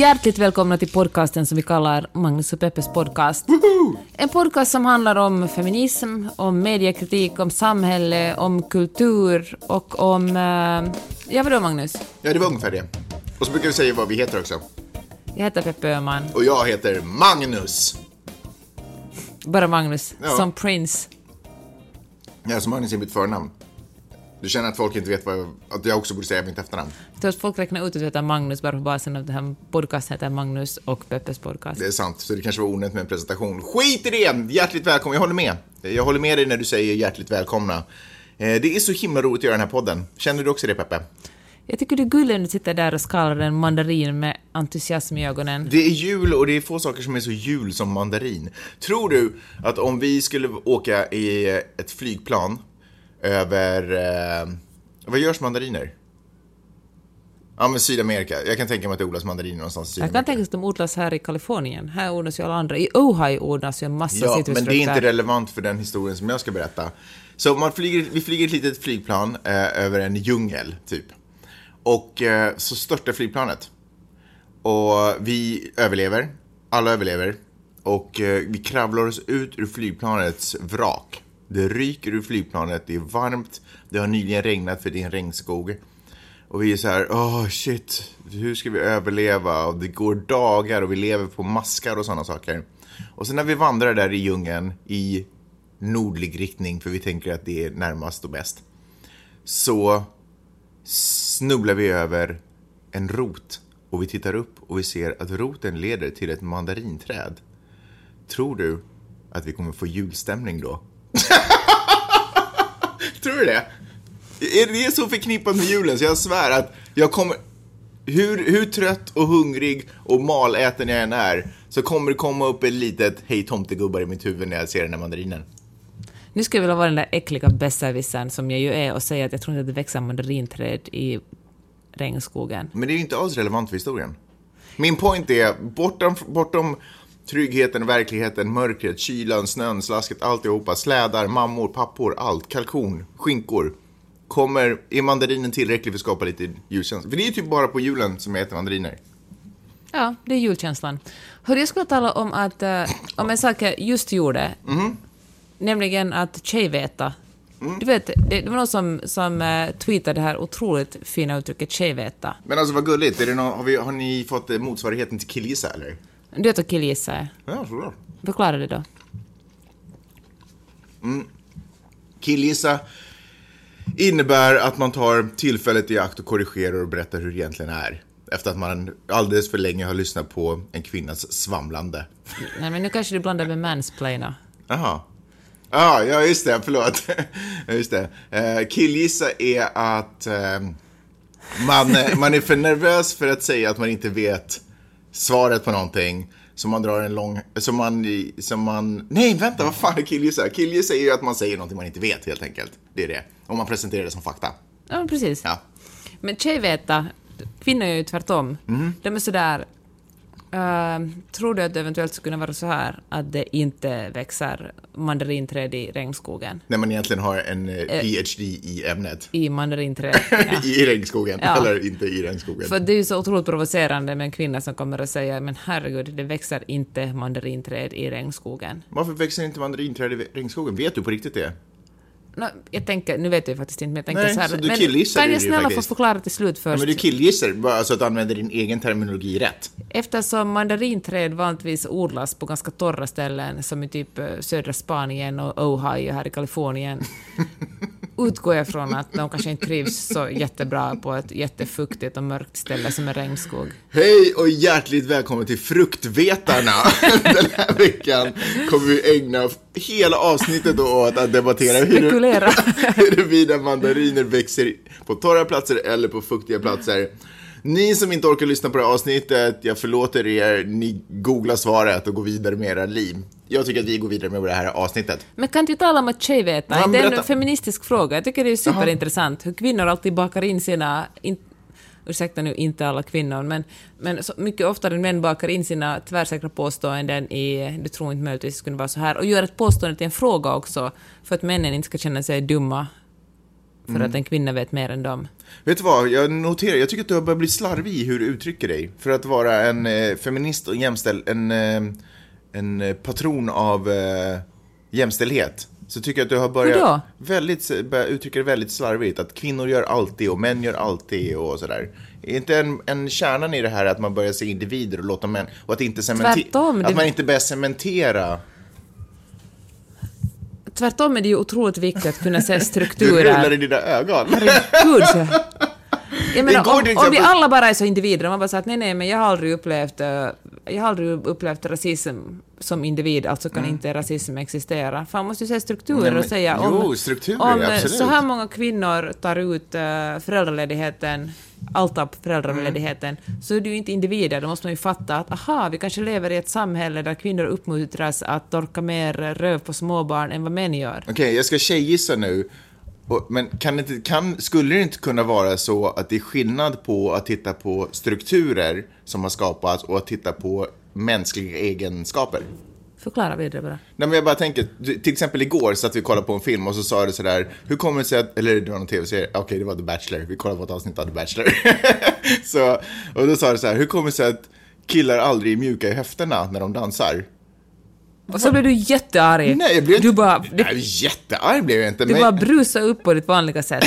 Hjärtligt välkomna till podcasten som vi kallar Magnus och Peppes podcast. En podcast som handlar om feminism, om mediekritik, om samhälle, om kultur och om... Eh, ja, vadå Magnus? Ja, det var ungefär det. Och så brukar vi säga vad vi heter också. Jag heter Peppe Öhman. Och jag heter Magnus. Bara Magnus. Ja. Som Prince. Ja, så Magnus är mitt förnamn. Du känner att folk inte vet vad, att jag också borde säga mitt efternamn. Jag tror att folk räknar ut att du heter Magnus bara på basen av det här podcasten heter Magnus och Peppes podcast. Det är sant, så det kanske var onödigt med en presentation. Skit i det! Hjärtligt välkommen, jag håller med. Jag håller med dig när du säger hjärtligt välkomna. Eh, Det är så himla roligt att göra den här podden. Känner du också det, Peppe? Jag tycker du är gullig när du sitter där och skalar en mandarin med entusiasm i ögonen. Det är jul och det är få saker som är så jul som mandarin. Tror du att om vi skulle åka i ett flygplan över... Eh, vad görs mandariner? Ja, men Sydamerika. Jag kan tänka mig att det odlas mandariner någonstans i Jag Sydamerika. kan tänka mig att de odlas här i Kalifornien. Här odlas ju alla andra. I Ohio odlas ju en massa Ja, men det är inte relevant för den historien som jag ska berätta. Så man flyger, vi flyger ett litet flygplan eh, över en djungel, typ. Och eh, så störtar flygplanet. Och vi överlever. Alla överlever. Och eh, vi kravlar oss ut ur flygplanets vrak. Det ryker ur flygplanet, det är varmt, det har nyligen regnat för det är en regnskog. Och vi är så här, åh shit, hur ska vi överleva? Och det går dagar och vi lever på maskar och sådana saker. Och sen när vi vandrar där i djungeln i nordlig riktning, för vi tänker att det är närmast och bäst, så snubblar vi över en rot och vi tittar upp och vi ser att roten leder till ett mandarinträd. Tror du att vi kommer få julstämning då? Tror du det? Är det så förknippat med julen så jag svär att jag kommer... Hur, hur trött och hungrig och maläten jag än är så kommer det komma upp ett litet hej tomtegubbar i mitt huvud när jag ser den här mandarinen. Nu skulle jag vilja vara den där äckliga besserwissern som jag ju är och säga att jag tror inte att det växer mandarinträd i regnskogen. Men det är ju inte alls relevant för historien. Min point är, bortom, bortom tryggheten, verkligheten, mörkret, kylan, snön, slasket, alltihopa, slädar, mammor, pappor, allt, kalkon, skinkor. Kommer, är mandarinen tillräcklig för att skapa lite julkänsla? För det är ju typ bara på julen som jag äter mandariner. Ja, det är julkänslan. Hör, jag skulle tala om, att, eh, om en sak jag just gjorde. Nämligen att tjejveta. Du vet, det, det var någon som, som eh, tweetade det här otroligt fina uttrycket tjejveta. Men alltså vad gulligt, är det någon, har, vi, har ni fått eh, motsvarigheten till killgissa eller? Du vet att killgissa är. Ja, såklart. Förklara det då. Killgissa innebär att man tar tillfället i akt och korrigerar och berättar hur det egentligen är. Efter att man alldeles för länge har lyssnat på en kvinnas svamlande. Nej, men nu kanske du blandar med mansplaina. Jaha. Ah, ja, just det. Förlåt. Just det. Eh, killgissa är att eh, man, eh, man är för nervös för att säga att man inte vet svaret på någonting. Så man drar en lång... Så man... Som man nej, vänta, vad fan är killgissa? Killgissa är ju att man säger någonting man inte vet, helt enkelt. Det är det. Om man presenterar det som fakta. Ja, precis. Ja. Men tjejveta, kvinnor är ju tvärtom. Mhm. De är sådär... Uh, tror du att det eventuellt skulle kunna vara så här att det inte växer mandarinträd i regnskogen? När man egentligen har en eh, PhD i ämnet. I mandarinträd? Ja. I regnskogen. Ja. Eller inte i regnskogen. För det är ju så otroligt provocerande med en kvinna som kommer och säger men herregud, det växer inte mandarinträd i regnskogen. Varför växer inte mandarinträd i regnskogen? Vet du på riktigt det? Nå, jag tänker, nu vet jag faktiskt inte, men jag tänker Nej, så här. så du men killgissar kan jag snälla faktiskt. få förklara till slut Ja, först? men du killgissar, bara alltså att du använder din egen terminologi rätt. Eftersom mandarinträd vanligtvis odlas på ganska torra ställen som i typ eh, södra Spanien och Ohio här i Kalifornien utgår jag från att de kanske inte trivs så jättebra på ett jättefuktigt och mörkt ställe som en regnskog. Hej och hjärtligt välkommen till Fruktvetarna! Den här veckan kommer vi ägna hela avsnittet åt att debattera hur, huruvida mandariner växer på torra platser eller på fuktiga platser. Ni som inte orkar lyssna på det här avsnittet, jag förlåter er, ni googlar svaret och går vidare med era liv. Jag tycker att vi går vidare med det här avsnittet. Men kan inte tala om att tjejveta? Ja, det är en feministisk fråga. Jag tycker det är superintressant hur kvinnor alltid bakar in sina... In, ursäkta nu, inte alla kvinnor, men, men så mycket oftare än män bakar in sina tvärsäkra påståenden i du tror inte möjligtvis det skulle vara så här, och gör ett påstående till en fråga också, för att männen inte ska känna sig dumma för Mm. att en kvinna vet mer än dem. Vet du vad, jag noterar, jag tycker att du har börjat bli slarvig i hur du uttrycker dig. För att vara en eh, feminist och jämställd, en, eh, en eh, patron av eh, jämställdhet. Så tycker jag att du har börjat väldigt, börjat uttrycka det väldigt slarvigt. Att kvinnor gör alltid och män gör alltid och sådär. Är inte en, en kärnan i det här att man börjar se individer och låta män, och att inte cementera, Tvärtom, att man inte börjar cementera. Tvärtom är det ju otroligt viktigt att kunna se Du strukturer. rullar i dina ögon. Gud, så. Jag menar, om, om vi alla bara är så individer, om man bara säger att nej, nej, men jag har aldrig upplevt, eh, jag har aldrig upplevt rasism som individ, alltså kan inte rasism existera. Fan, man måste ju se strukturer Mm. Nej, men- och säga om, jo, om eh, så här många kvinnor tar ut uh, föräldraledigheten, allt av föräldraledigheten, Mm. så är det ju inte individer. Då måste man ju fatta att aha, vi kanske lever i ett samhälle där kvinnor uppmuntras att torka mer röv på småbarn än vad män gör. Okej, jag ska tjejgissa nu. Men kan inte, kan, skulle det inte kunna vara så att det är skillnad på att titta på strukturer som har skapats och att titta på mänskliga egenskaper? Förklara vidare bara. Nej, men jag bara tänker, du- till exempel igår satt vi och kollade på en film och så sa det sådär, hur kommer det sig att, eller det var någon tv-serie, okej det var The Bachelor, vi kollade på ett avsnitt av The Bachelor. så, och då sa det så här, hur kommer det sig att killar aldrig är mjuka i höfterna när de dansar? Och så blev du jättearg. Nej, jag blev inte, du bara, det, nej, jättearg blev jag inte. du men- bara brusade upp på ditt vanliga sätt.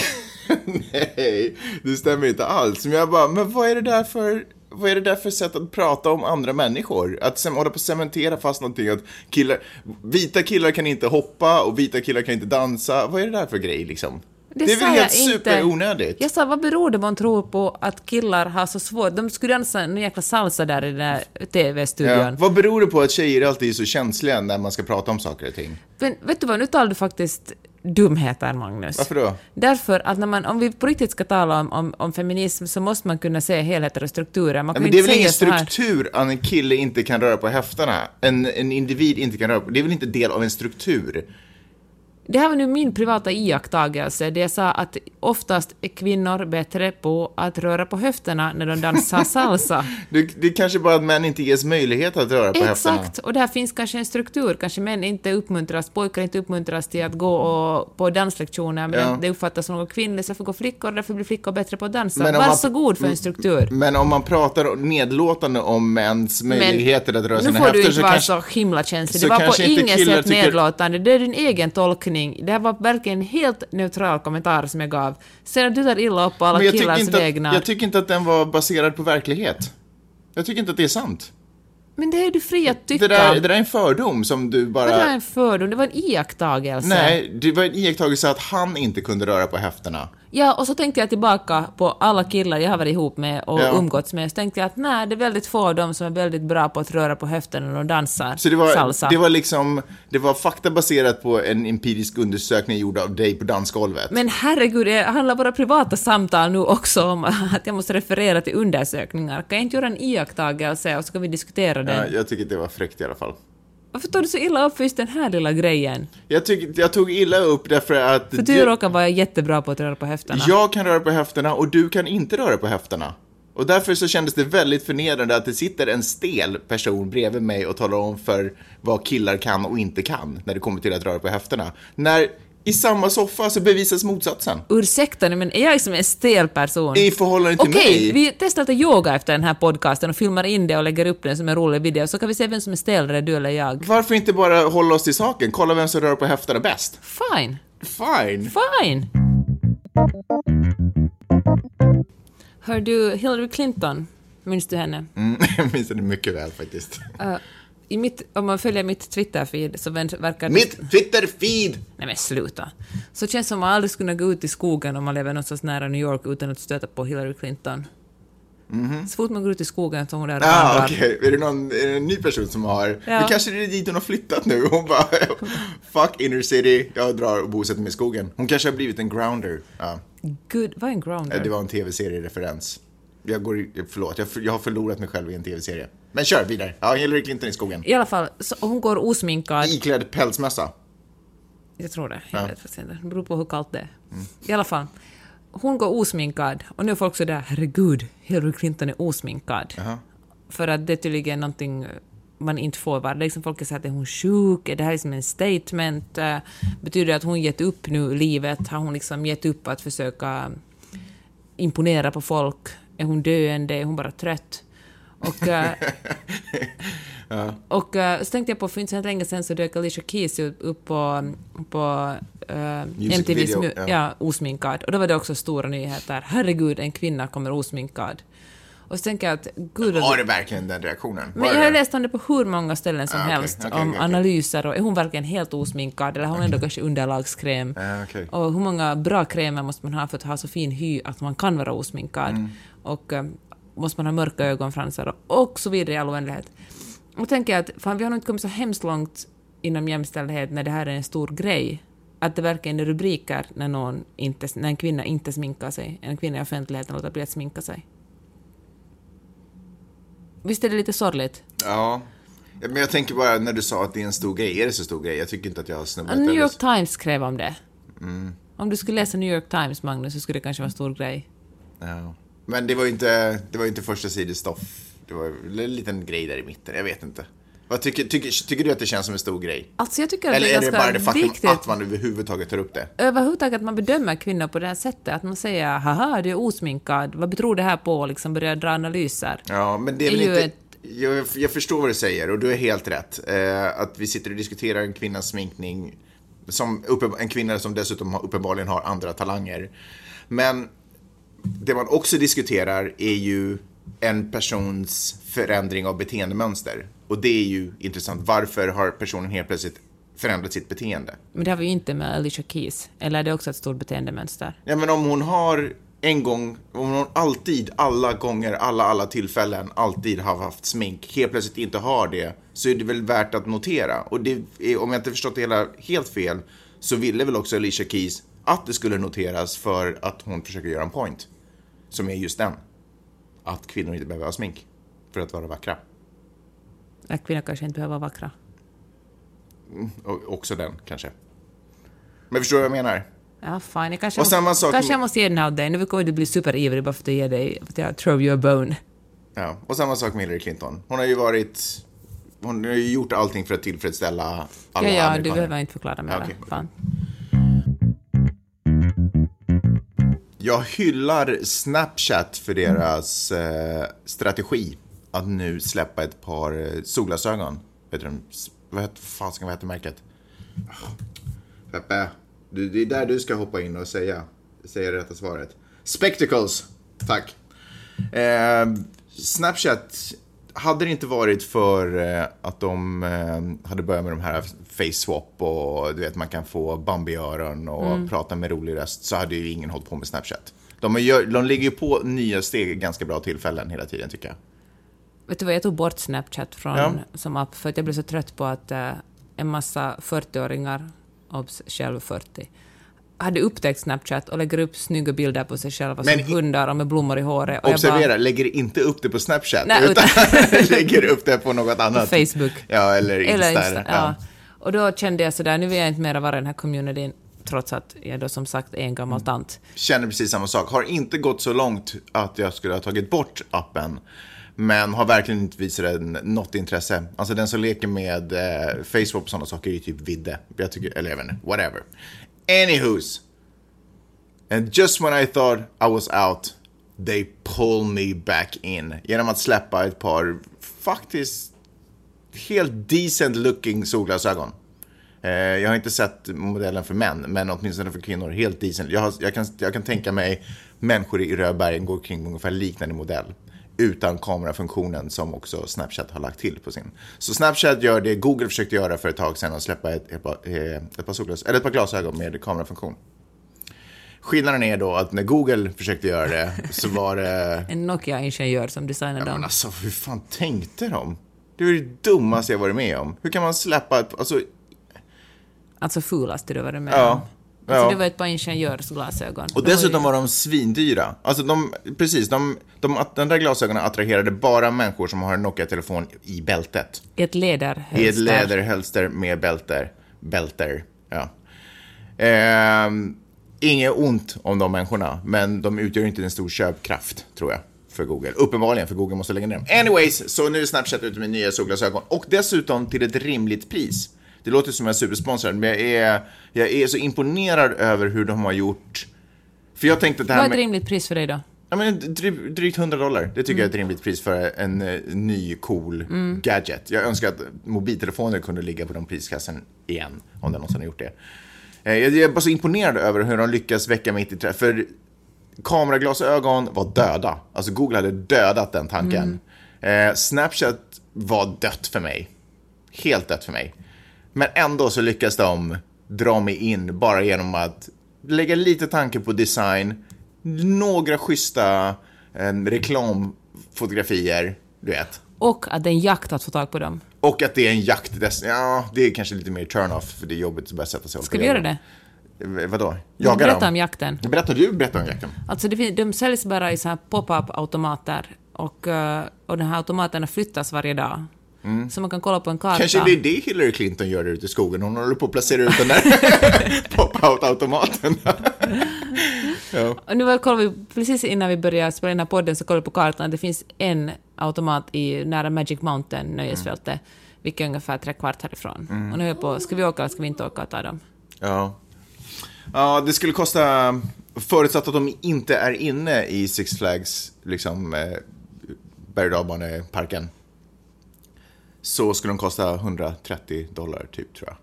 Nej, det stämmer inte alls. Men jag bara, men vad är det där för, vad är det där för sätt att prata om andra människor? Att hålla på att cementera fast någonting att killar, vita killar kan inte hoppa och vita killar kan inte dansa. Vad är det där för grej liksom? Det, är sa väl helt inte. superonödigt? Jag sa, vad beror det på man tror på att killar har så svårt? De skulle dansa en jäkla salsa där i den där TV-studion. Ja. Vad beror det på att tjejer alltid är så känsliga när man ska prata om saker och ting? Men vet du vad, nu talar du faktiskt dumheter, Magnus. Varför då? Därför att när man, om vi på riktigt ska tala om, om, om feminism så måste man kunna se helheter och strukturer. Man Ja, men det är väl ingen struktur att en kille inte kan röra på höfterna? En, en individ inte kan röra på... Det är väl inte del av en struktur? Det här var nu min privata iakttagelse, det jag sa att oftast är kvinnor bättre på att röra på höfterna när de dansar salsa. Det, det är kanske bara att män inte ges möjlighet att röra på höfterna. Exakt, och där finns kanske en struktur. Kanske män inte uppmuntras, pojkar inte uppmuntras till att gå och, på danslektioner, men Ja. det uppfattas som något kvinnligt, så får gå flickor, därför blir flickor bättre på att dansa. Men man- Varsågod för en struktur. Men om man pratar nedlåtande om mäns möjligheter att röra nu sina får du höfter inte så vara kanske... så himla känslig. så Det var på kanske inget sätt tycker- nedlåtande. Det är din egen tolkning. Det här var verkligen en helt neutral kommentar som jag gav. Sen du tar illa upp på alla killars vägnar. jag tycker inte att den var baserad på verklighet. Jag tycker inte att det är sant. Men det är du fri att tycka. Det där, det där är en fördom som du bara... Vad är en fördom? Det var en iakttagelse. Nej, det var en iakttagelse att han inte kunde röra på höfterna. Ja, och så tänkte jag tillbaka på alla killar jag har varit ihop med och Ja. umgåtts med. Så tänkte jag att nej, det är väldigt få av dem som är väldigt bra på att röra på höften när de dansar Så det var, salsa. det var liksom, det var fakta baserat på en empirisk undersökning gjord av dig på dansgolvet. Men herregud, det handlar våra privata samtal nu också om att jag måste referera till undersökningar. Kan jag inte göra en iakttagelse och så kan vi diskutera den? Ja, jag tycker det var fräckt i alla fall. Varför tar du så illa upp för just den här lilla grejen? Jag, tyck, jag tog illa upp därför att... För du råkar vara jättebra på att röra på höfterna. Jag kan röra på höfterna och du kan inte röra på höfterna. Och därför så kändes det väldigt förnedrande att det sitter en stel person bredvid mig och talar om för vad killar kan och inte kan när det kommer till att röra på höfterna. När i samma soffa så bevisas motsatsen. Ursäkta nu, men är jag som en stel person? I förhållande till Okej, mig. vi testar lite yoga efter den här podcasten och filmar in det och lägger upp den som en rolig video, så kan vi se vem som är stelare, du eller jag. Varför inte bara hålla oss till saken? Kolla vem som rör på höfterna bäst. Fine. Fine. Fine. Hör du Hillary Clinton? Minns du henne? Mm, jag minns det mycket väl faktiskt. Uh, i mitt, om man följer mitt Twitter-feed så verkar det... Mitt Twitter-feed! Nej men sluta. Så känns det som att man aldrig skulle kunna gå ut i skogen om man lever någonstans nära New York utan att stöta på Hillary Clinton. Så fort man går ut i skogen så hon där och Ah, vandrar. okej. Är, det någon, är det en ny person som har... Ja. Det kanske är dit hon har flyttat nu. Hon bara, fuck inner city, jag drar och bosätter mig i skogen. Hon kanske har blivit en grounder. Ja. Good, vad är en grounder? Det var en tv-seriereferens. Jag går, förlåt, jag, jag har förlorat mig själv i en tv-serie. Men kör vidare. Ja, Hillary Clinton i skogen. I alla fall, så hon går osminkad. Iklädd pälsmössa. Jag tror det. Jag Ja. vet faktiskt inte. Det beror på hur kallt det är. I alla fall. Hon går osminkad och nu är folk sådär herregud, Hillary Clinton är osminkad. För att det är tydligen någonting man inte får vara. Liksom folk säger att är hon sjuk? Är det här liksom en statement? Eh, Betyder det att hon gett upp nu livet? Har hon liksom gett upp att försöka imponera på folk? Är hon döende? Är hon bara trött? Och, eh, och eh, så tänkte jag på, för inte så länge sedan så dök Alicia Keys upp på, på uh, Music MTVs ja. ja. osminkad. Och då var det också stora nyheter. Herregud, en kvinna kommer osminkad. Och så tänker jag att gud... Var det verkligen den reaktionen? Men jag har läst om det på hur många ställen som Ah, okej, helst, okej, om okej, okej. analyser och är hon verkligen helt osminkad eller har hon ändå kanske underlagskräm? Okej. Och hur många bra krämer måste man ha för att ha så fin hy att man kan vara osminkad? Mm. Och eh, måste man ha mörka ögonfransar och, så vidare i all oändlighet. Och tänker jag att fan, vi har nog inte kommit så hemskt långt inom jämställdhet när det här är en stor grej. Att det verkligen är rubriker när, någon inte, när en kvinna inte sminkar sig, en kvinna i offentligheten låter bli att sminka sig. Visst är det lite sorgligt? Ja. Men jag tänker bara när du sa att det är en stor grej. Är det så stor grej? Jag tycker inte att jag har snubblat New York Times skrev om det. Mm. Om du skulle läsa New York Times, Magnus, så skulle det kanske vara en stor grej. Ja. Men det var ju inte, det var inte första sidestoff. Det var en liten grej där i mitten. Jag vet inte. Vad tycker, tycker, tycker du att det känns som en stor grej? Alltså jag tycker att Eller det är är det bara det faktum viktigt att man överhuvudtaget tar upp det? överhuvudtaget att man bedömer kvinnor på det här sättet. Att man säger haha, du är osminkad, vad beror det här på? Och liksom börjar dra analyser. Ja, men det är Det väl är ju inte... Jag, jag förstår vad du säger och du är helt rätt. Eh, att vi sitter och diskuterar en kvinnas sminkning, som en kvinna som dessutom uppenbarligen har andra talanger. Men det man också diskuterar är ju en persons förändring av beteendemönster. Och det är ju intressant. Varför har personen helt plötsligt förändrat sitt beteende? Men det har vi ju inte med Alicia Keys. Eller är det också ett stort beteendemönster? Ja, men om hon har en gång, om hon alltid, alla gånger, alla, alla tillfällen, alltid har haft smink, helt plötsligt inte har det, så är det väl värt att notera. Och det är, om jag inte förstått det hela helt fel, så ville väl också Alicia Keys att det skulle noteras för att hon försöker göra en point. Som är just den. Att kvinnor inte behöver ha smink för att vara vackra. Att kvinnor kanske inte behöver vara vackra. Och också den, kanske. Men förstår du vad jag menar? Ja, fine. Jag kanske, Och samma sak kanske jag måste ge den här åt dig. Nu kommer du bli superivrig bara för att ge dig, för att jag throw you a bone. Ja, och samma sak med Hillary Clinton. Hon har ju varit... Hon har ju gjort allting för att tillfredsställa alla ja, ja, du behöver inte förklara mer. Ja, okej. Fan. Jag hyllar Snapchat för deras eh, strategi att nu släppa ett par eh, solglasögon. Vet du, vad fasiken, vad heter märket? Peppe, det är där du ska hoppa in och säga, säga det rätta svaret. Spectacles, tack. Eh, Snapchat, hade det inte varit för eh, att de eh, hade börjat med de här face swap och du vet man kan få Bambi-öron och prata med rolig röst så hade ju ingen hållit på med Snapchat. De, gör, de lägger ju på nya steg ganska bra tillfällen hela tiden tycker jag. Vet du vad, jag tog bort Snapchat från, Ja. som app för att jag blev så trött på att eh, en massa 40-åringar, obs, själv 40, hade upptäckt Snapchat och lägger upp snygga bilder på sig själva Men som hundar och med blommor i håret. Och jag Observera, bara, lägger inte upp det på Snapchat Nej, utan lägger upp det på något annat. Facebook. Ja, eller Insta. Eller Insta, eller- ja. Och då kände jag sådär, nu vill jag inte mera vara i den här communityn, trots att jag då som sagt är en gammal Mm. tant. känner precis samma sak. Har inte gått så långt att jag skulle ha tagit bort appen. Men har verkligen inte visat den något intresse. Alltså den som leker med eh, Facebook och sådana saker är ju typ Vidde. Jag tycker, eller jag vet inte, whatever. Anywho's. And just when I thought I was out, they pull me back in. Genom att släppa ett par faktiskt helt decent looking solglasögon. Eh, jag har inte sett modellen för män, men åtminstone för kvinnor, helt decent. Jag, har, jag, kan, jag kan tänka mig människor i Rödbergen går kring ungefär liknande modell. Utan kamerafunktionen som också Snapchat har lagt till på sin. Så Snapchat gör det Google försökte göra för ett tag sedan och släppa ett, ett, par, eh, ett, par, solglas, eller ett par glasögon med kamerafunktion. Skillnaden är då att när Google försökte göra det så var det... En Nokia-ingenjör som designade Men dem. alltså, hur fan tänkte de? Det är det dummaste jag varit med om. Hur kan man släppa ett... Alltså, Alltså fulaste du varit med Ja. om. Alltså Ja. det var ett par ingenjörsglasögon. och De dessutom var var de svindyra. Alltså de, precis, de, de, de där glasögonen attraherade bara människor som har en Nokia-telefon i bältet. i ett läderhölster. I ett läderhölster med bälter. Bälter, ja. Ehm, inget ont om de människorna, men de utgör inte en stor köpkraft, tror jag, för Google. Uppenbarligen, för Google måste lägga ner dem. Anyways, så nu är Snapchat ute med nya solglasögon och dessutom till ett rimligt pris. Det låter som jag är supersponsrad, men jag är, jag är så imponerad över hur de har gjort. För jag tänkte att det Vad här är ett med... rimligt pris för dig då? Ja, men dry, drygt 100 dollar. Det tycker jag är ett rimligt pris för en eh, ny cool gadget. Jag önskar att mobiltelefoner kunde ligga på de priskassen igen, om det någonsin har gjort det. Eh, jag, jag är bara så imponerad över hur de lyckas väcka mitt intresse. För kameraglasögon var döda. Alltså Google hade dödat den tanken. Eh, Snapchat var dött för mig. Helt dött för mig. Men ändå så lyckas de dra mig in bara genom att lägga lite tanke på design, några schyssta eh, reklamfotografier, du vet. Och att det är en jakt att få tag på dem. Och att det är en jakt. Ja, det är kanske lite mer turn-off, för det är jobbigt att börja sätta sig och Ska vi göra det? Eh, Vadå? Jag Jaga berätta dem? om jakten. Berätta du, berätta om jakten. Alltså det, de säljs bara i så här pop-up-automater och, eh, och de här automaterna flyttas varje dag. Så man kan kolla på en karta. Mm. Kanske det är det Hillary Clinton gör ute i skogen. Hon håller på att placera ut den där pop-out-automaten. ja. Och nu kollade vi, precis innan vi började spela in den här podden så kollade vi på kartan. Det finns en automat i nära Magic Mountain, nöjesfältet, vilket är ungefär tre kvart härifrån. Och nu är jag på, ska vi åka eller ska vi inte åka och ta dem? Ja. Ja, det skulle kosta, förutsatt att de inte är inne i Six Flags, liksom, eh, berg och dalbaneparken, så skulle de kosta 130 dollar, typ, tror jag.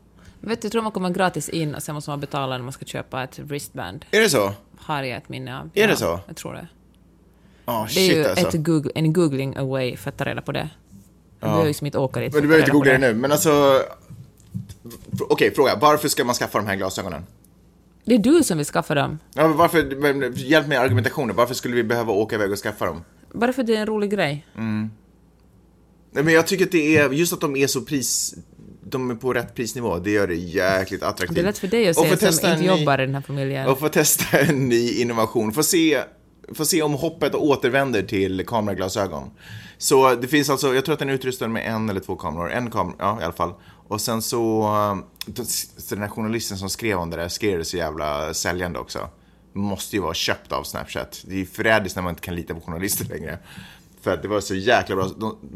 Vet du, jag tror man kommer gratis in och sen måste man betala när man ska köpa ett wristband. Är det så? Har jag ett minne av. Är det Ja, så? Jag tror det. Ja, Det är shit ju alltså. ett goog- en googling away för att ta reda på det. Du behöver liksom inte åka dit Men du behöver inte googla det nu, men alltså... Okej, fråga. Varför ska man skaffa de här glasögonen? Det är du som vill skaffa dem. Ja, men varför, men, hjälp mig i argumentationen. Varför skulle vi behöva åka iväg och skaffa dem? Bara för att det är en rolig grej. Nej, men jag tycker att det är, just att de är så pris... De är på rätt prisnivå, det gör det jäkligt attraktivt. Det är lätt för dig att säga som inte ny- jobbar i den här familjen. Och få testa en ny innovation. Få se, få se om hoppet återvänder till kameraglasögon. Så det finns alltså, jag tror att den är utrustad med en eller två kameror. En kamera, ja i alla fall. Och sen så, eh, så den här journalisten som skrev om det där skrev det så jävla säljande också. Måste ju vara köpt av Snapchat. Det är ju förrädiskt när man inte kan lita på journalister längre. För att det var så jäkla bra.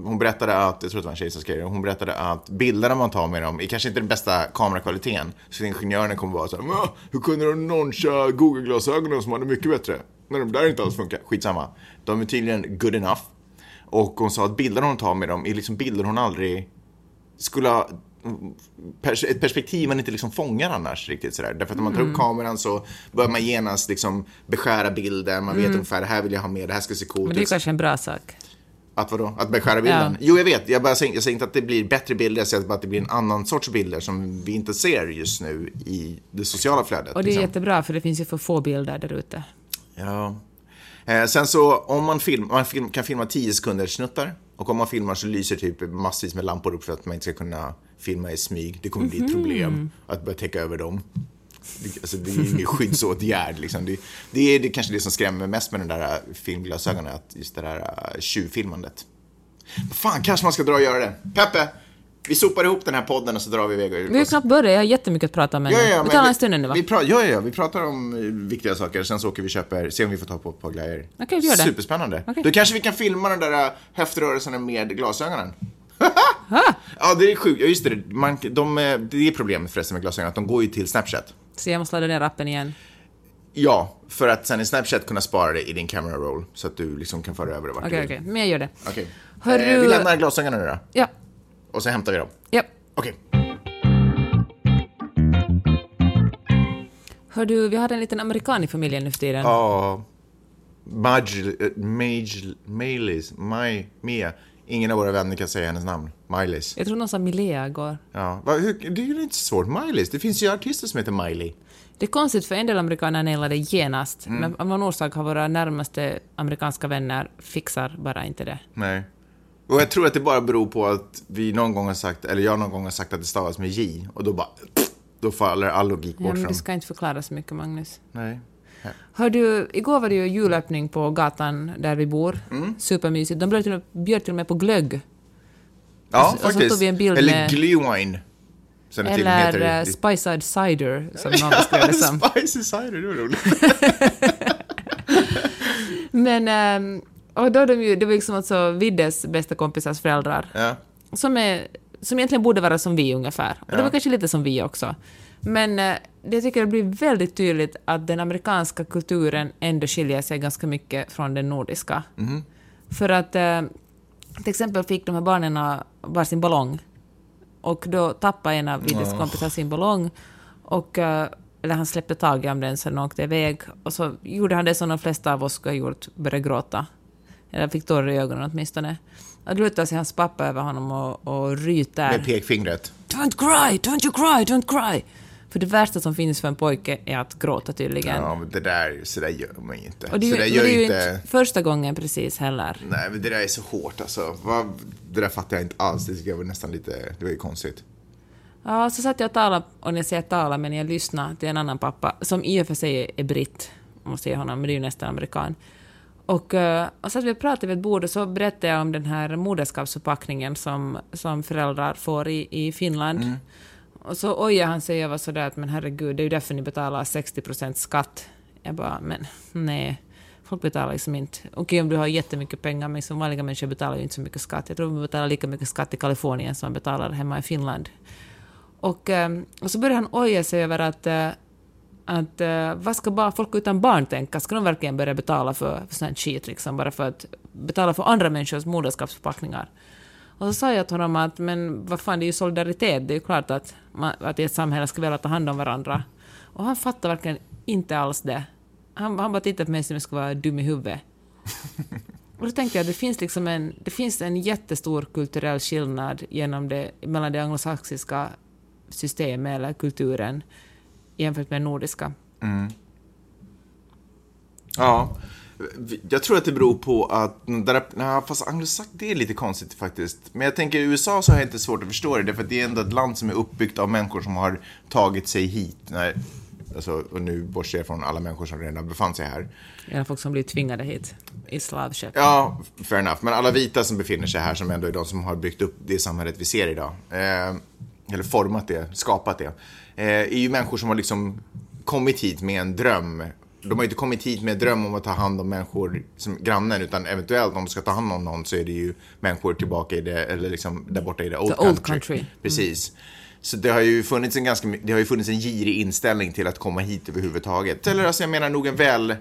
Hon berättade att, jag tror att det var en tjej som skrev det, hon berättade att bilderna man tar med dem är kanske inte den bästa kamerakvaliteten. Så ingenjörerna kommer vara så här, hur kunde de noncha Google-glasögonen som hade mycket bättre? När de där inte alls funkar. Skitsamma. De är tydligen good enough. Och hon sa att bilderna hon tar med dem är liksom bilder hon aldrig skulle ha pers- ett perspektiv man inte liksom fångar annars riktigt sådär. Därför att när man tar upp kameran så börjar man genast liksom beskära bilden, man vet ungefär det här vill jag ha med, det här ska se coolt Men det är ut. kanske en bra sak. Att vadå? Att beskära bilden? Ja. Jo, jag vet. Jag, bara säger, jag säger inte att det blir bättre bilder, jag säger bara att det blir en annan sorts bilder som vi inte ser just nu i det sociala flödet. Och det är liksom. jättebra för det finns ju för få bilder där ute. Ja. Eh, sen så, om man, film, man film, kan filma 10 sekunder snuttar och om man filmar så lyser typ massvis med lampor upp för att man inte ska kunna filma i smyg. Det kommer bli ett problem att börja täcka över dem. Det, alltså, det är ingen skyddsåtgärd. Liksom. Det, det är det, kanske det som skrämmer mest med den där äh, filmglasögonen, att just det där äh, tjuvfilmandet. Fan, kanske man ska dra och göra det. Peppe, vi sopar ihop den här podden och så drar vi iväg. och- Vi har knappt börjat, jag har jättemycket att prata ännu. Ja, ja, vi talar en stund ännu va? Vi pra- ja, ja, vi pratar om eh, viktiga saker, sen så åker vi och köper, ser om vi får ta på ett par grejer. Okej, vi gör det. Superspännande. Okej. Då kanske vi kan filma den där eh, höftrörelserna med glasögonen. ja, det är sjukt. Ja, just det. Man, de, eh, det är problemet förresten med glasögonen, att de går ju till Snapchat. Så jag måste ladda ner appen igen. Ja, för att sen i Snapchat kunna spara det i din camera roll, så att du liksom kan föra över det vart Okej, du okej. vill. Men jag gör det. Okej. Hör Eh, du- vi lämnar glasögonen nu då, Ja. Och så hämtar vi dem. Ja. Okej. Hör du, vi har en liten amerikan i familjen nu för tiden. Ja. Maj, eh, Maj, Mailis, Maj, Mia. Ingen av våra vänner kan säga hennes namn. Miley's. Jag tror någon sa Milea igår. Ja. Va, hur, det är ju inte så svårt. Miley's. Det finns ju artister som heter Miley. Det är konstigt för en del amerikaner nailar det genast, Mm. men av någon orsak har våra närmaste amerikanska vänner fixar bara inte det. Nej. Och jag tror att det bara beror på att vi någon gång har sagt, eller jag någon gång har sagt att det stavas med J. Och då bara, då faller all logik Ja, bort men från... du ska inte förklara så mycket, Magnus. Nej. Hör du, igår var det ju julöppning på gatan där vi bor. Mm. Supermysigt. De bjöd till, bjöd till och med på glögg. Ja, Och så- och så faktiskt. tog vi en bild eller med- glühwein. Med Eller heter. uh, Spice-Eyed Cider, som någon beskrev det som. Spicy cider, det var roligt. Men, ehm, och då de ju, det var liksom alltså Viddes bästa kompisars föräldrar. Ja. som, är, som egentligen borde vara som vi ungefär. Och det var kanske lite som vi också. Men eh, det tycker jag blir väldigt tydligt att den amerikanska kulturen ändå skiljer sig ganska mycket från den nordiska. För att eh, till exempel fick de här barnen varsin ballong och då tappade en av Viddes kompisar sin ballong och eh, eller han släppte tag om den så den åkte iväg och så gjorde han det som de flesta av oss skulle ha gjort, började gråta. Eller fick tårar i ögonen åtminstone. Och lutar sig hans pappa över honom och, och ryter. Med pekfingret. Don't cry, don't you cry, don't cry. För det värsta som finns för en pojke är att gråta tydligen. Ja, men det där, så där gör man ju inte. och det är ju, men gör det är ju inte... första gången precis heller. Nej, men det där är så hårt alltså. Det där fattar jag inte alls. Det tycker jag var nästan lite... Det var ju konstigt. Ja, så satt jag och talade, och när jag säger tala, men jag lyssnade till en annan pappa, som i och för sig är britt, om man säger honom, men det är ju nästan amerikan. Och, eh, och så att vi pratade vid ett bord och så berättade jag om den här moderskapsförpackningen som, som föräldrar får i, i Finland. Och så ojade han sig var sådär att men herregud, det är ju därför ni betalar 60% skatt. Jag bara, men nej, folk betalar liksom inte. Okej om du har jättemycket pengar, men som vanliga människor betalar ju inte så mycket skatt. Jag tror man betalar lika mycket skatt i Kalifornien som man betalar hemma i Finland. Och, eh, och så började han oja sig över att, eh, att eh, vad ska bara folk utan barn tänka? Ska de verkligen börja betala för, för sånt skit, liksom, bara för att betala för andra människors moderskapsförpackningar? Och så sa jag till honom att men vad fan, det är ju solidaritet. Det är ju klart att, man, att i ett samhälle ska vi alla ta hand om varandra. Och han fattar verkligen inte alls det. Han, han bara tittade på mig som om jag skulle vara dum i huvudet. Och då tänkte jag att det finns, liksom en, det finns en jättestor kulturell skillnad genom det, mellan det anglosaxiska systemet eller kulturen jämfört med nordiska. Ja. Jag tror att det beror på att, där, nej, fast anglosax, det är lite konstigt faktiskt. Men jag tänker i USA så har jag inte svårt att förstå det, därför att det är ändå ett land som är uppbyggt av människor som har tagit sig hit. Nej, alltså, och nu bortser jag från alla människor som redan befann sig här. Eller folk som blir tvingade hit i slavköp. Ja, fair enough. Men alla vita som befinner sig här, som ändå är de som har byggt upp det samhället vi ser idag, eh, eller format det, skapat det, eh, är ju människor som har liksom kommit hit med en dröm. De har ju inte kommit hit med en dröm om att ta hand om människor som grannen, utan eventuellt om de ska ta hand om någon så är det ju människor tillbaka i det, eller liksom där borta i det old, old country. Mm. Precis. Så det har ju funnits en ganska, det har ju funnits en girig inställning till att komma hit överhuvudtaget. Eller alltså jag menar nog en väl,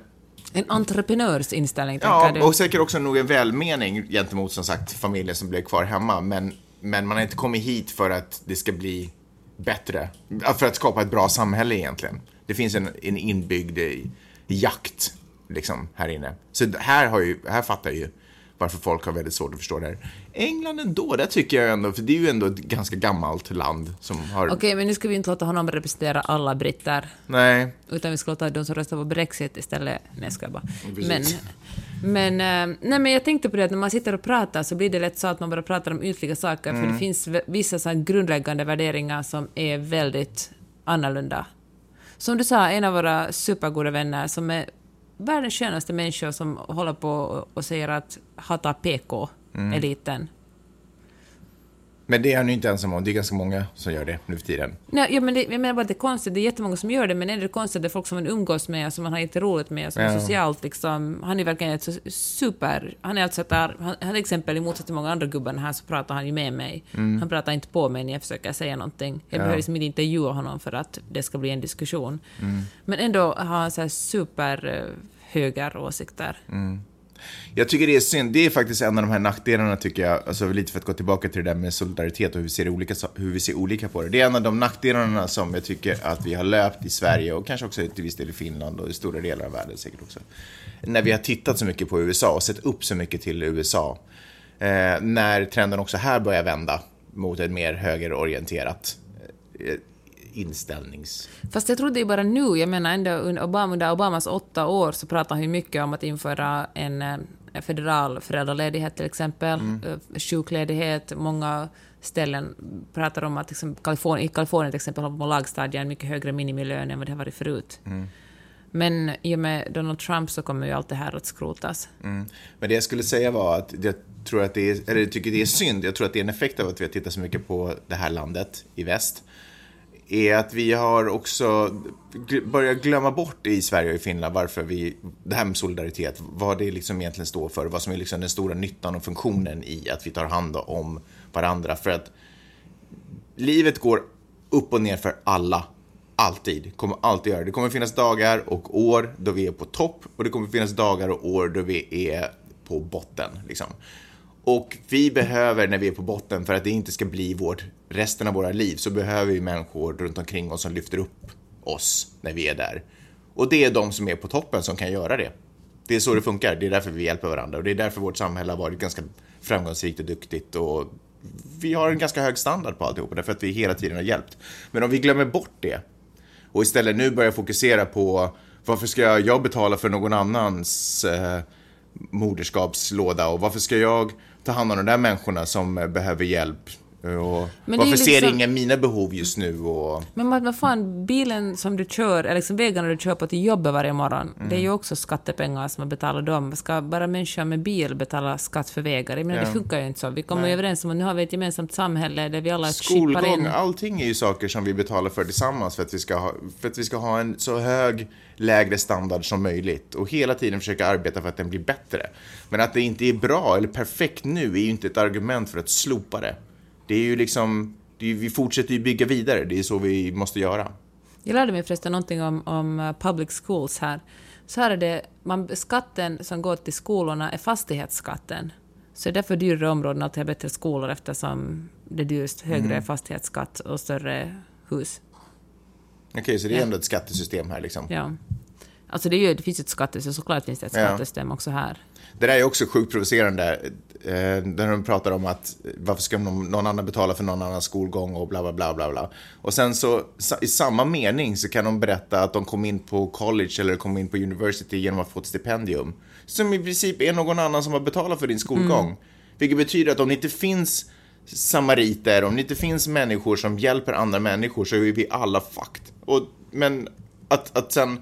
En entreprenörs inställning, tänker Ja, du? och säkert också nog en välmening gentemot som sagt familjen som blev kvar hemma. Men, men man har inte kommit hit för att det ska bli bättre. För att skapa ett bra samhälle egentligen. Det finns en, en inbyggd eh, jakt liksom här inne. Så här, har ju, här fattar jag ju varför folk har väldigt svårt att förstå det här. England ändå, där tycker jag ändå, för det är ju ändå ett ganska gammalt land som har... Okej, men nu ska vi inte låta honom representera alla britter. Nej, Utan vi ska låta de som röstar på Brexit istället. Nej, ska jag bara. Men, Precis. men, eh, nej, men jag tänkte på det att när man sitter och pratar så blir det lätt så att man bara pratar om ytliga saker, för det finns v- vissa så grundläggande värderingar som är väldigt annorlunda. Som du sa, en av våra supergoda vänner som är världens skönaste människor som håller på och- säger att hata PK-eliten. men det är han ju inte ensam om. Det är ganska många som gör det nu för tiden. Nej, ja, men det, jag menar bara att det är konstigt. Det är jättemånga som gör det, men är det konstigt att det är folk som man umgås med som man har jätteroligt med, som är Ja. socialt liksom... Han är verkligen ett super... Han är alltså där... Han, han till exempel, i motsats till många andra gubbar här, så pratar han ju med mig. Han pratar inte på mig när jag försöker säga någonting. Jag behöver liksom inte intervjua honom för att det ska bli en diskussion. Men ändå har han så här super eh, höger åsikter. Jag tycker det är synd. Det är faktiskt en av de här nackdelarna tycker jag, alltså lite för att gå tillbaka till det där med solidaritet och hur vi ser olika, hur vi ser olika på det. Det är en av de nackdelarna som jag tycker att vi har löpt i Sverige och kanske också till viss del i Finland och i stora delar av världen säkert också. När vi har tittat så mycket på USA och sett upp så mycket till USA. Eh, när trenden också här börjar vända mot ett mer högerorienterat. Eh, Eh, inställnings... Fast jag tror det är bara nu, jag menar ändå under, Obama, under Obamas åtta år så pratade han ju mycket om att införa en, eh, federal föräldraledighet till exempel, mm. sjukledighet, många ställen pratar om att liksom, Kalifornien, i Kalifornien till exempel har man lagstadgat en mycket högre minimilön än vad det har varit förut. Mm. Men i och med Donald Trump så kommer ju allt det här att skrotas. Mm. Men det jag skulle säga var att jag tror att det är, eller tycker det är synd, jag tror att det är en effekt av att vi har tittat så mycket på det här landet i väst, är att vi har också börjat glömma bort i Sverige och i Finland varför vi, det här med solidaritet, vad det liksom egentligen står för, vad som är liksom den stora nyttan och funktionen i att vi tar hand om varandra. För att livet går upp och ner för alla Alltid. Kommer alltid göra. Det kommer finnas dagar och år då vi är på topp och det kommer finnas dagar och år då vi är på botten. Liksom. Och vi behöver, när vi är på botten, för att det inte ska bli vårt, resten av våra liv, så behöver vi människor runt omkring oss som lyfter upp oss när vi är där. Och det är de som är på toppen som kan göra det. Det är så det funkar. Det är därför vi hjälper varandra och det är därför vårt samhälle har varit ganska framgångsrikt och duktigt och vi har en ganska hög standard på alltihop därför att vi hela tiden har hjälpt. Men om vi glömmer bort det och istället nu börjar fokusera på varför ska jag betala för någon annans eh, moderskapslåda och varför ska jag ta hand om de där människorna som eh, behöver hjälp och varför liksom... ser ingen mina behov just nu? Och... Men vad fan, bilen som du kör, eller liksom vägarna du kör på till jobbet varje morgon, mm. det är ju också skattepengar som man betalar dem. Ska bara människor med bil betala skatt för vägar? Jag menar, ja. det funkar ju inte så. Vi kommer överens om att nu har vi ett gemensamt samhälle där vi alla Skolgång, in... allting är ju saker som vi betalar för tillsammans för att vi ska ha, för att vi ska ha en så hög lägre standard som möjligt och hela tiden försöka arbeta för att den blir bättre. Men att det inte är bra eller perfekt nu är ju inte ett argument för att slopa det. Det är ju liksom, är, vi fortsätter ju bygga vidare, det är så vi måste göra. Jag lärde mig förresten någonting om, om uh, public schools här. Så här är det, man, skatten som går till skolorna är fastighetsskatten. Så det är därför dyrare områden alltid har bättre skolor eftersom det är dyrast, högre mm. fastighetsskatt och större hus. Okej, okay, så det är ja. ändå ett skattesystem här liksom? Ja. Alltså det, är ju, det finns ett skattesystem, såklart finns det ett skattesystem ja. också här. Det där är också sjukt provocerande. Eh, när de pratar om att varför ska någon annan betala för någon annans skolgång och bla bla bla bla bla. Och sen så i samma mening så kan de berätta att de kom in på college eller kom in på university genom att få ett stipendium. Som i princip är någon annan som har betalat för din skolgång. Mm. Vilket betyder att om det inte finns samariter, om det inte finns människor som hjälper andra människor så är vi alla fucked. Och, men att, att sen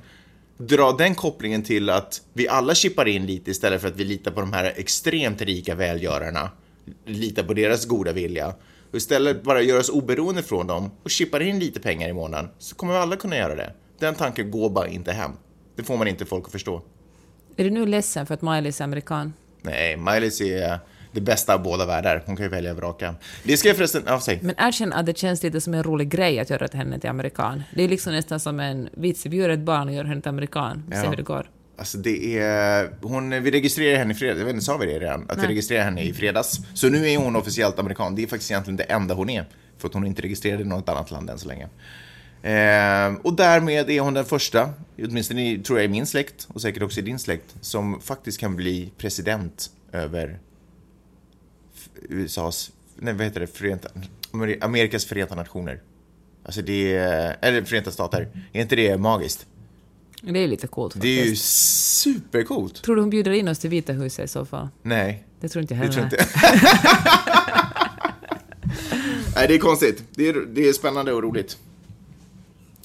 dra den kopplingen till att vi alla chippar in lite istället för att vi litar på de här extremt rika välgörarna, litar på deras goda vilja och istället bara göra oss oberoende från dem och chippar in lite pengar i månaden så kommer vi alla kunna göra det. Den tanken går bara inte hem. Det får man inte folk att förstå. Är du nu ledsen för att Miley är amerikan? Nej, Miley är det bästa av båda världar. Hon kan ju välja och vraka. Det ska jag förresten... Ja, säg. Men erkänn att det känns lite som en rolig grej att göra henne till amerikan. Det är liksom nästan som en vits. Vi gör ett barn och gör henne till amerikan. Se ja. hur det går. Alltså det är, hon, vi registrerar henne i fredags, jag vet inte, sa vi det redan? Att Nej. vi registrerar henne i fredags. Så nu är hon officiellt amerikan. Det är faktiskt egentligen det enda hon är. För att hon är inte registrerad i något annat land än så länge. Eh, och därmed är hon den första, åtminstone tror jag i min släkt och säkert också i din släkt, som faktiskt kan bli president över USAs, nej vad heter det, Förenta, Amerikas Förenta Nationer. Alltså det är, eller Förenta Stater. Är inte det magiskt? Det är lite coolt faktiskt. Det är ju supercoolt. Tror du hon bjuder in oss till Vita huset i så fall? Nej. Det tror inte jag heller. Det tror inte. Nej, det är konstigt. Det är, det är spännande och roligt.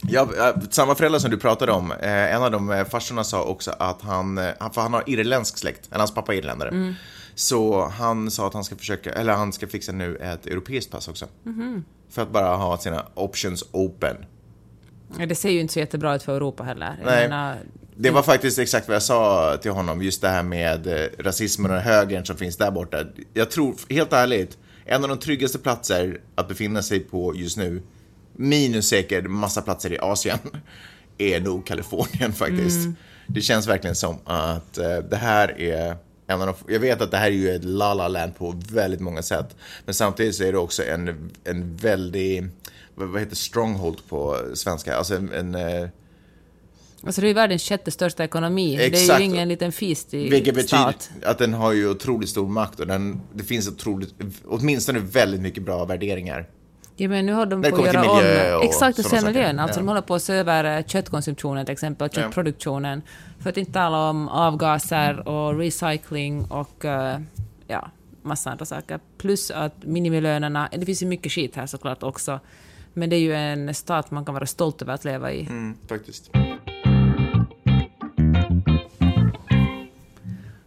Ja, samma föräldrar som du pratade om, eh, en av de eh, farsorna sa också att han, eh, för han har irländsk släkt, eller hans pappa är irländare. Mm. Så han sa att han ska försöka, eller han ska fixa nu ett europeiskt pass också. Mm. För att bara ha sina options open. Ja, det ser ju inte så jättebra ut för Europa heller. Nej. Menar... Det var faktiskt exakt vad jag sa till honom, just det här med eh, rasismen och högern som finns där borta. Jag tror, helt ärligt, en av de tryggaste platser att befinna sig på just nu, minus säkert massa platser i Asien, är nog Kalifornien faktiskt. Mm. Det känns verkligen som att uh, det här är en av de, jag vet att det här är ju ett la-la land på väldigt många sätt. Men samtidigt så är det också en, en väldigt, vad heter stronghold på svenska? Alltså en, en eh, Alltså det är världens sjätte största ekonomi. Exakt. Det är ju ingen liten fistig Vilket betyder att den har ju otroligt stor makt och den, det finns otroligt, åtminstone väldigt mycket bra värderingar. Ja, men nu håller de på att göra om... och Exakt, och se miljön. Alltså, Ja. de håller på att se över köttkonsumtionen, till exempel, köttproduktionen. För att inte tala om avgaser och recycling och eh, ja, massa andra saker. Plus att minimilönerna... Det finns ju mycket skit här såklart också. Men det är ju en stat man kan vara stolt över att leva i. Mm, faktiskt.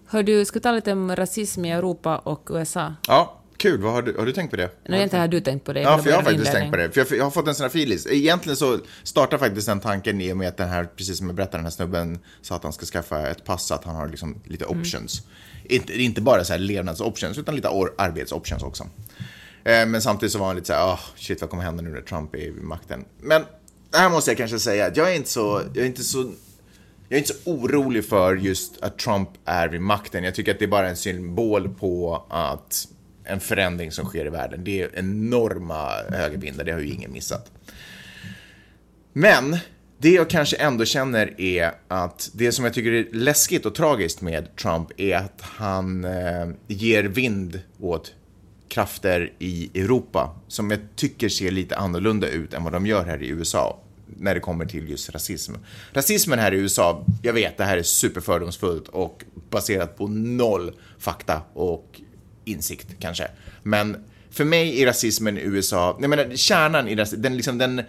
Hör du, ska vi tala lite om rasism i Europa och USA? Ja, kul. Vad har, du, har du tänkt på det? Nej, inte har du tänkt på det. Ja, vill för jag har faktiskt inledning. tänkt på det. För jag, jag har fått en sån här filis. Egentligen så startar faktiskt den tanken i och med att den här, precis som jag berättade, den här snubben sa att han ska skaffa ett pass, att han har liksom lite Mm. options. Inte, inte bara så här levnadsoptions, utan lite arbetsoptions också. Eh, men samtidigt så var han lite så här, oh, shit vad kommer hända nu när Trump är vid makten? Men här måste jag kanske säga att jag är inte så, jag är inte så jag är inte så orolig för just att Trump är vid makten. Jag tycker att det är bara en symbol på att en förändring som sker i världen. Det är enorma högervindar, det har ju ingen missat. Men det jag kanske ändå känner är att det som jag tycker är läskigt och tragiskt med Trump är att han eh, ger vind åt krafter i Europa som jag tycker ser lite annorlunda ut än vad de gör här i USA när det kommer till just rasism. Rasismen här i USA, jag vet det här är superfördomsfullt och baserat på noll fakta och insikt kanske. Men för mig är rasismen i USA, jag menar kärnan i rasismen, den, liksom, den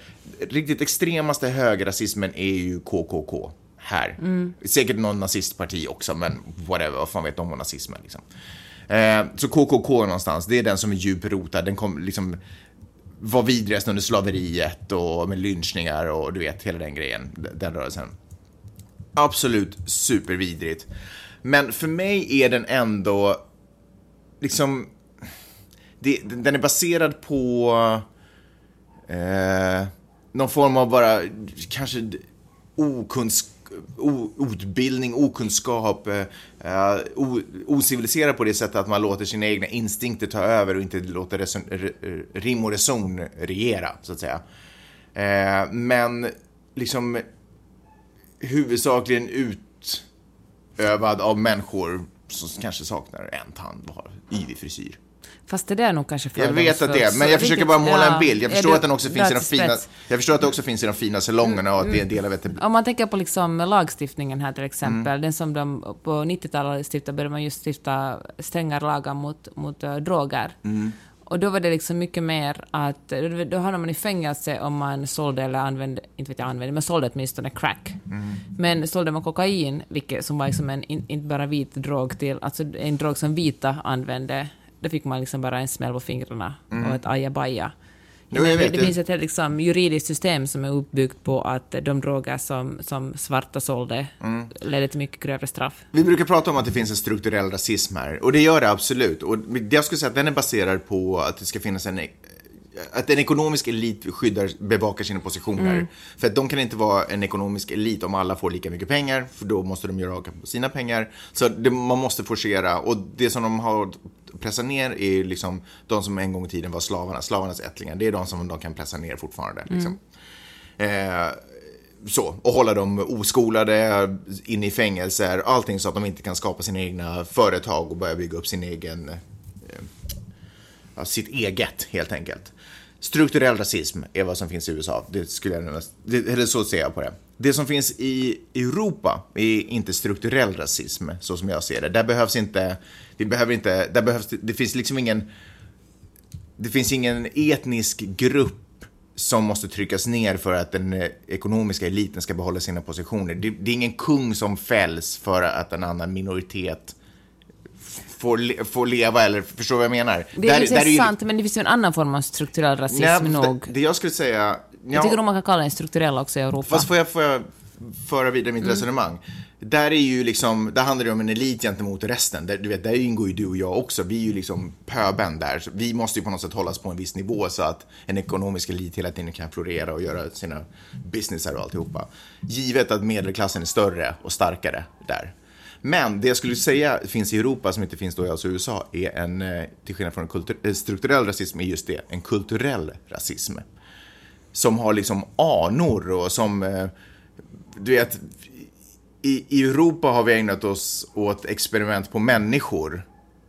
riktigt extremaste högerrasismen är ju KKK här. Säkert någon nazistparti också, men whatever, vad fan vet de om nazismen liksom. Eh, så KKK någonstans, det är den som är djupt rotad, den kom liksom var vidrigast under slaveriet och med lynchningar och du vet hela den grejen, den rörelsen. Absolut supervidrigt. Men för mig är den ändå liksom, det, den är baserad på eh, någon form av bara kanske okunsk, o, utbildning, okunskap, eh, eh, o, ociviliserad på det sättet att man låter sina egna instinkter ta över och inte låter reson, rim och reson regera, så att säga. Eh, men liksom huvudsakligen utövad av människor som kanske saknar en tand och har yvig frisyr. Fast det där är nog kanske Jag vet att det är, men jag försöker bara måla ja, en bild. Jag förstår att den också finns i de fina, jag förstår att det också finns i de fina salongerna och att det är en del av ett... Om man tänker på liksom lagstiftningen här till exempel, Mm. den som de på 90-talet stiftade, började man just stifta strängare lagar mot, mot uh, droger. Mm. Och då var det liksom mycket mer att, då- då hamnade man i fängelse om man sålde eller använde, inte vet jag använde, men sålde åtminstone crack. Mm. Men sålde man kokain, vilket som var liksom en, in, inte bara vit drog till, alltså en drog som vita använde, då fick man liksom bara en smäll på fingrarna och ett ajabaja. Mm. Jo, det, det. finns ett helt liksom, juridiskt system som är uppbyggt på att de droger som, som svarta sålde Mm. ledde till mycket grövre straff. Vi brukar prata om att det finns en strukturell rasism här, och det gör det absolut. Och jag skulle säga att den är baserad på att det ska finnas en att en ekonomisk elit skyddar, bevakar sina positioner. För att de kan inte vara en ekonomisk elit om alla får lika mycket pengar, för då måste de göra avkall på sina pengar. Så det, man måste forcera, och det som de har pressat ner är liksom de som en gång i tiden var slavarna, slavarnas ättlingar. Det är de som de kan pressa ner fortfarande. Liksom. Eh, så, och hålla dem oskolade, inne i fängelser, allting så att de inte kan skapa sina egna företag och börja bygga upp sin egen, eh, sitt eget helt enkelt. Strukturell rasism är vad som finns i USA, det skulle jag nämna. det, eller så ser jag på det. Det som finns i Europa är inte strukturell rasism, så som jag ser det. Där behövs inte, vi behöver inte, där behövs, det- finns liksom ingen, det finns ingen etnisk grupp som måste tryckas ner för att den eh, ekonomiska eliten ska behålla sina positioner. Det, det är ingen kung som fälls för att en annan minoritet får, får leva, eller förstår vad jag menar? Det är, Där- där ju ju- sant, men det finns ju en annan form av strukturell rasism Nej, nog. det, det jag skulle säga... Jag tycker nog man kan kalla den strukturell också i Europa. Fast får jag, får jag föra vidare Mm. mitt resonemang? Där är ju liksom, där handlar det om en elit gentemot resten. Där, du vet, där ingår ju du och jag också. Vi är ju liksom pöben där. Så vi måste ju på något sätt hållas på en viss nivå så att en ekonomisk elit hela tiden kan florera och göra sina businessar och alltihopa. Givet att medelklassen är större och starkare där. Men det jag skulle säga finns i Europa som inte finns då i alltså USA är en, eh, till skillnad från en kultur, eh, strukturell rasism, är just det, en kulturell rasism. Som har liksom anor och som, eh, du vet, i, i Europa har vi ägnat oss åt experiment på människor.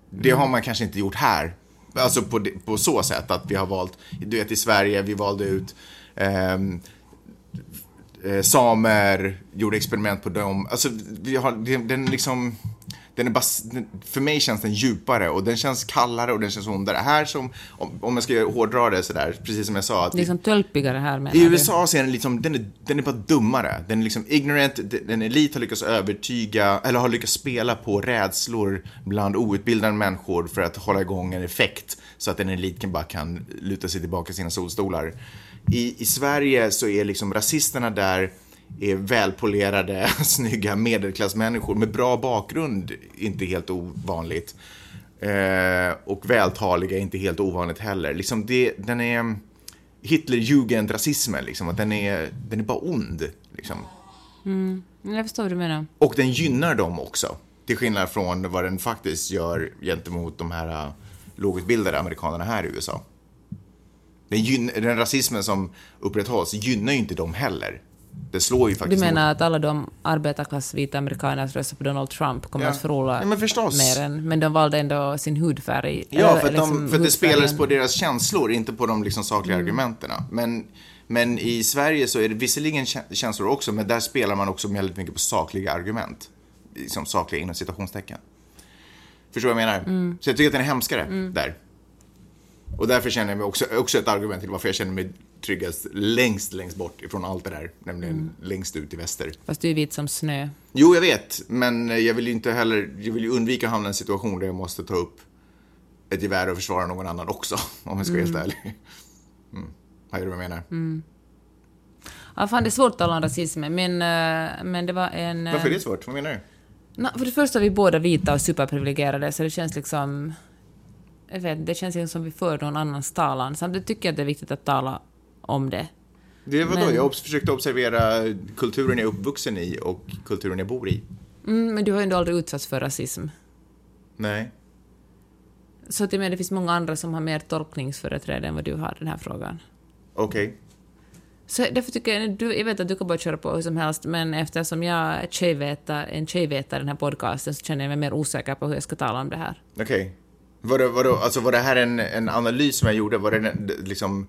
Det har man kanske inte gjort här. Alltså på, på så sätt att vi har valt, du vet i Sverige, vi valde ut ehm, eh, samer, gjorde experiment på dem. Alltså, vi har, den, den liksom, den är bas, den, för mig känns den djupare och den känns kallare och den känns ondare. Här som, om, om jag ska hårdra det sådär, precis som jag sa, att liksom tölpigare här menar i? USA så är den liksom, den är, den är bara dummare. Den är liksom ignorant, den elit har lyckats övertyga, eller har lyckats spela på rädslor bland outbildade människor för att hålla igång en effekt så att en elit kan bara kan luta sig tillbaka i sina solstolar. I, I Sverige så är liksom rasisterna där är välpolerade, snygga medelklassmänniskor med bra bakgrund, inte helt ovanligt. Eh, och vältaliga, inte helt ovanligt heller. Liksom det, den är Hitlerjugend-rasismen, liksom, att den är, den är bara ond. Liksom. Jag förstår vad du menar. Och den gynnar dem också. Till skillnad från vad den faktiskt gör gentemot de här uh, lågutbildade amerikanerna här i USA. Den, den rasismen som upprätthålls gynnar ju inte dem heller. Det slår ju Du faktiskt mot- menar att alla de arbetarklass vita amerikaner som röstar på Donald Trump kommer Ja. att förlora Ja, men förstås. mer än, men de valde ändå sin hudfärg. Ja, eller för att, de, liksom för att det spelades på deras känslor, inte på de liksom sakliga Mm. argumenten. Men, men i Sverige så är det visserligen kä- känslor också, men där spelar man också väldigt mycket på sakliga argument. Liksom sakliga inom citationstecken. Förstår du vad jag menar? Mm. Så jag tycker att den är hemskare där. Och därför känner jag mig också, också ett argument till varför jag känner mig tryggast längst, längst bort ifrån allt det där. Nämligen Mm. längst ut i väster. Fast du är vit som snö. Jo, jag vet, men jag vill ju inte heller, jag vill ju undvika att hamna i en situation där jag måste ta upp ett gevär och försvara någon annan också, om jag ska vara helt ärlig. Mm. Vad är det jag menar? Ja, fan, det är svårt att tala om rasism, men, eh, men det var en... eh, Varför är det svårt? Vad menar du? För det första är vi båda vita och superprivilegierade, så det känns liksom... Jag vet, det känns liksom som vi för någon annans talan. Samtidigt tycker jag att det är viktigt att tala om det. Det var då Men- jag obs- försökte observera kulturen jag är uppvuxen i och kulturen jag bor i. Mm, men du har ju ändå aldrig utsatts för rasism. Nej. Så att jag menar, det finns många andra som har mer tolkningsföreträde än vad du har i den här frågan. Okej. Så därför tycker jag, du, jag vet att du kan bara köra på hur som helst, men eftersom jag är tjejveta, en tjejvetare i den här podcasten så känner jag mig mer osäker på hur jag ska tala om det här. Okej. Var, det, var, det, alltså, var det här en, en analys som jag gjorde? Var det liksom...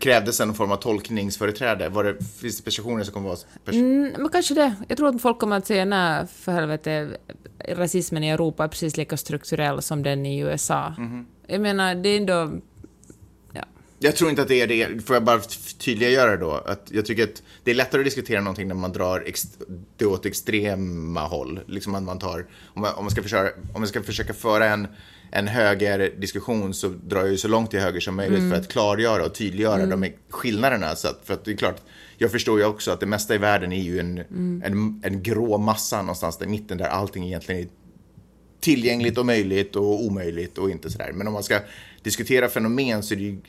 Krävdes en form av tolkningsföreträde? Var det, finns det personer som kommer vara... Pers- Mm, men kanske det. Jag tror att folk kommer att säga nej, för helvete, rasismen i Europa är precis lika strukturell som den i USA. Jag menar, det är ändå... Ja. Jag tror inte att det är det. Får jag bara tydliggöra då? Att jag tycker att det är lättare att diskutera någonting när man drar det åt extrema håll. Liksom att man tar, om man, om man, ska, försöka, om man ska försöka föra en, en högerdiskussion så drar jag ju så långt till höger som möjligt för att klargöra och tydliggöra de här skillnaderna. Så att, för att det är klart, jag förstår ju också att det mesta i världen är ju en, en, en grå massa någonstans i mitten där allting egentligen är tillgängligt och möjligt och omöjligt och inte sådär. Men om man ska diskutera fenomen så är det ju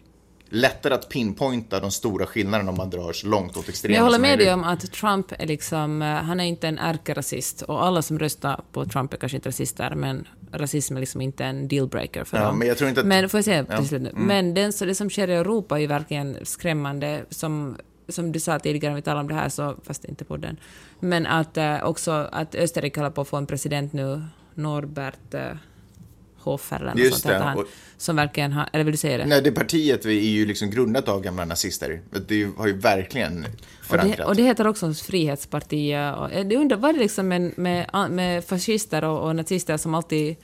lättare att pinpointa de stora skillnaderna om man drar så långt åt extremen Men jag håller med dig om att Trump är liksom, eh, han är inte en ärkerasist och alla som röstar på Trump är kanske inte rasister, men rasism är liksom inte en dealbreaker för Ja, dem. men jag tror inte att- Men får jag säga Ja, till slut nu? Men den, så det som sker i Europa är ju verkligen skrämmande, som, som du sa tidigare, vi talade om det här, så, fast inte på den, men att eh, också att Österrike håller på att få en president nu, Norbert eh, Hofer eller Just sånt det, han, och- som verkligen har, eller vill du säga det? Nej, det partiet är ju liksom grundat av gamla nazister. Det har ju verkligen Och förankrat. det, och det heter också Frihetspartiet. Och, eh, det undrar, vad är det liksom med, med, med fascister och, och nazister som alltid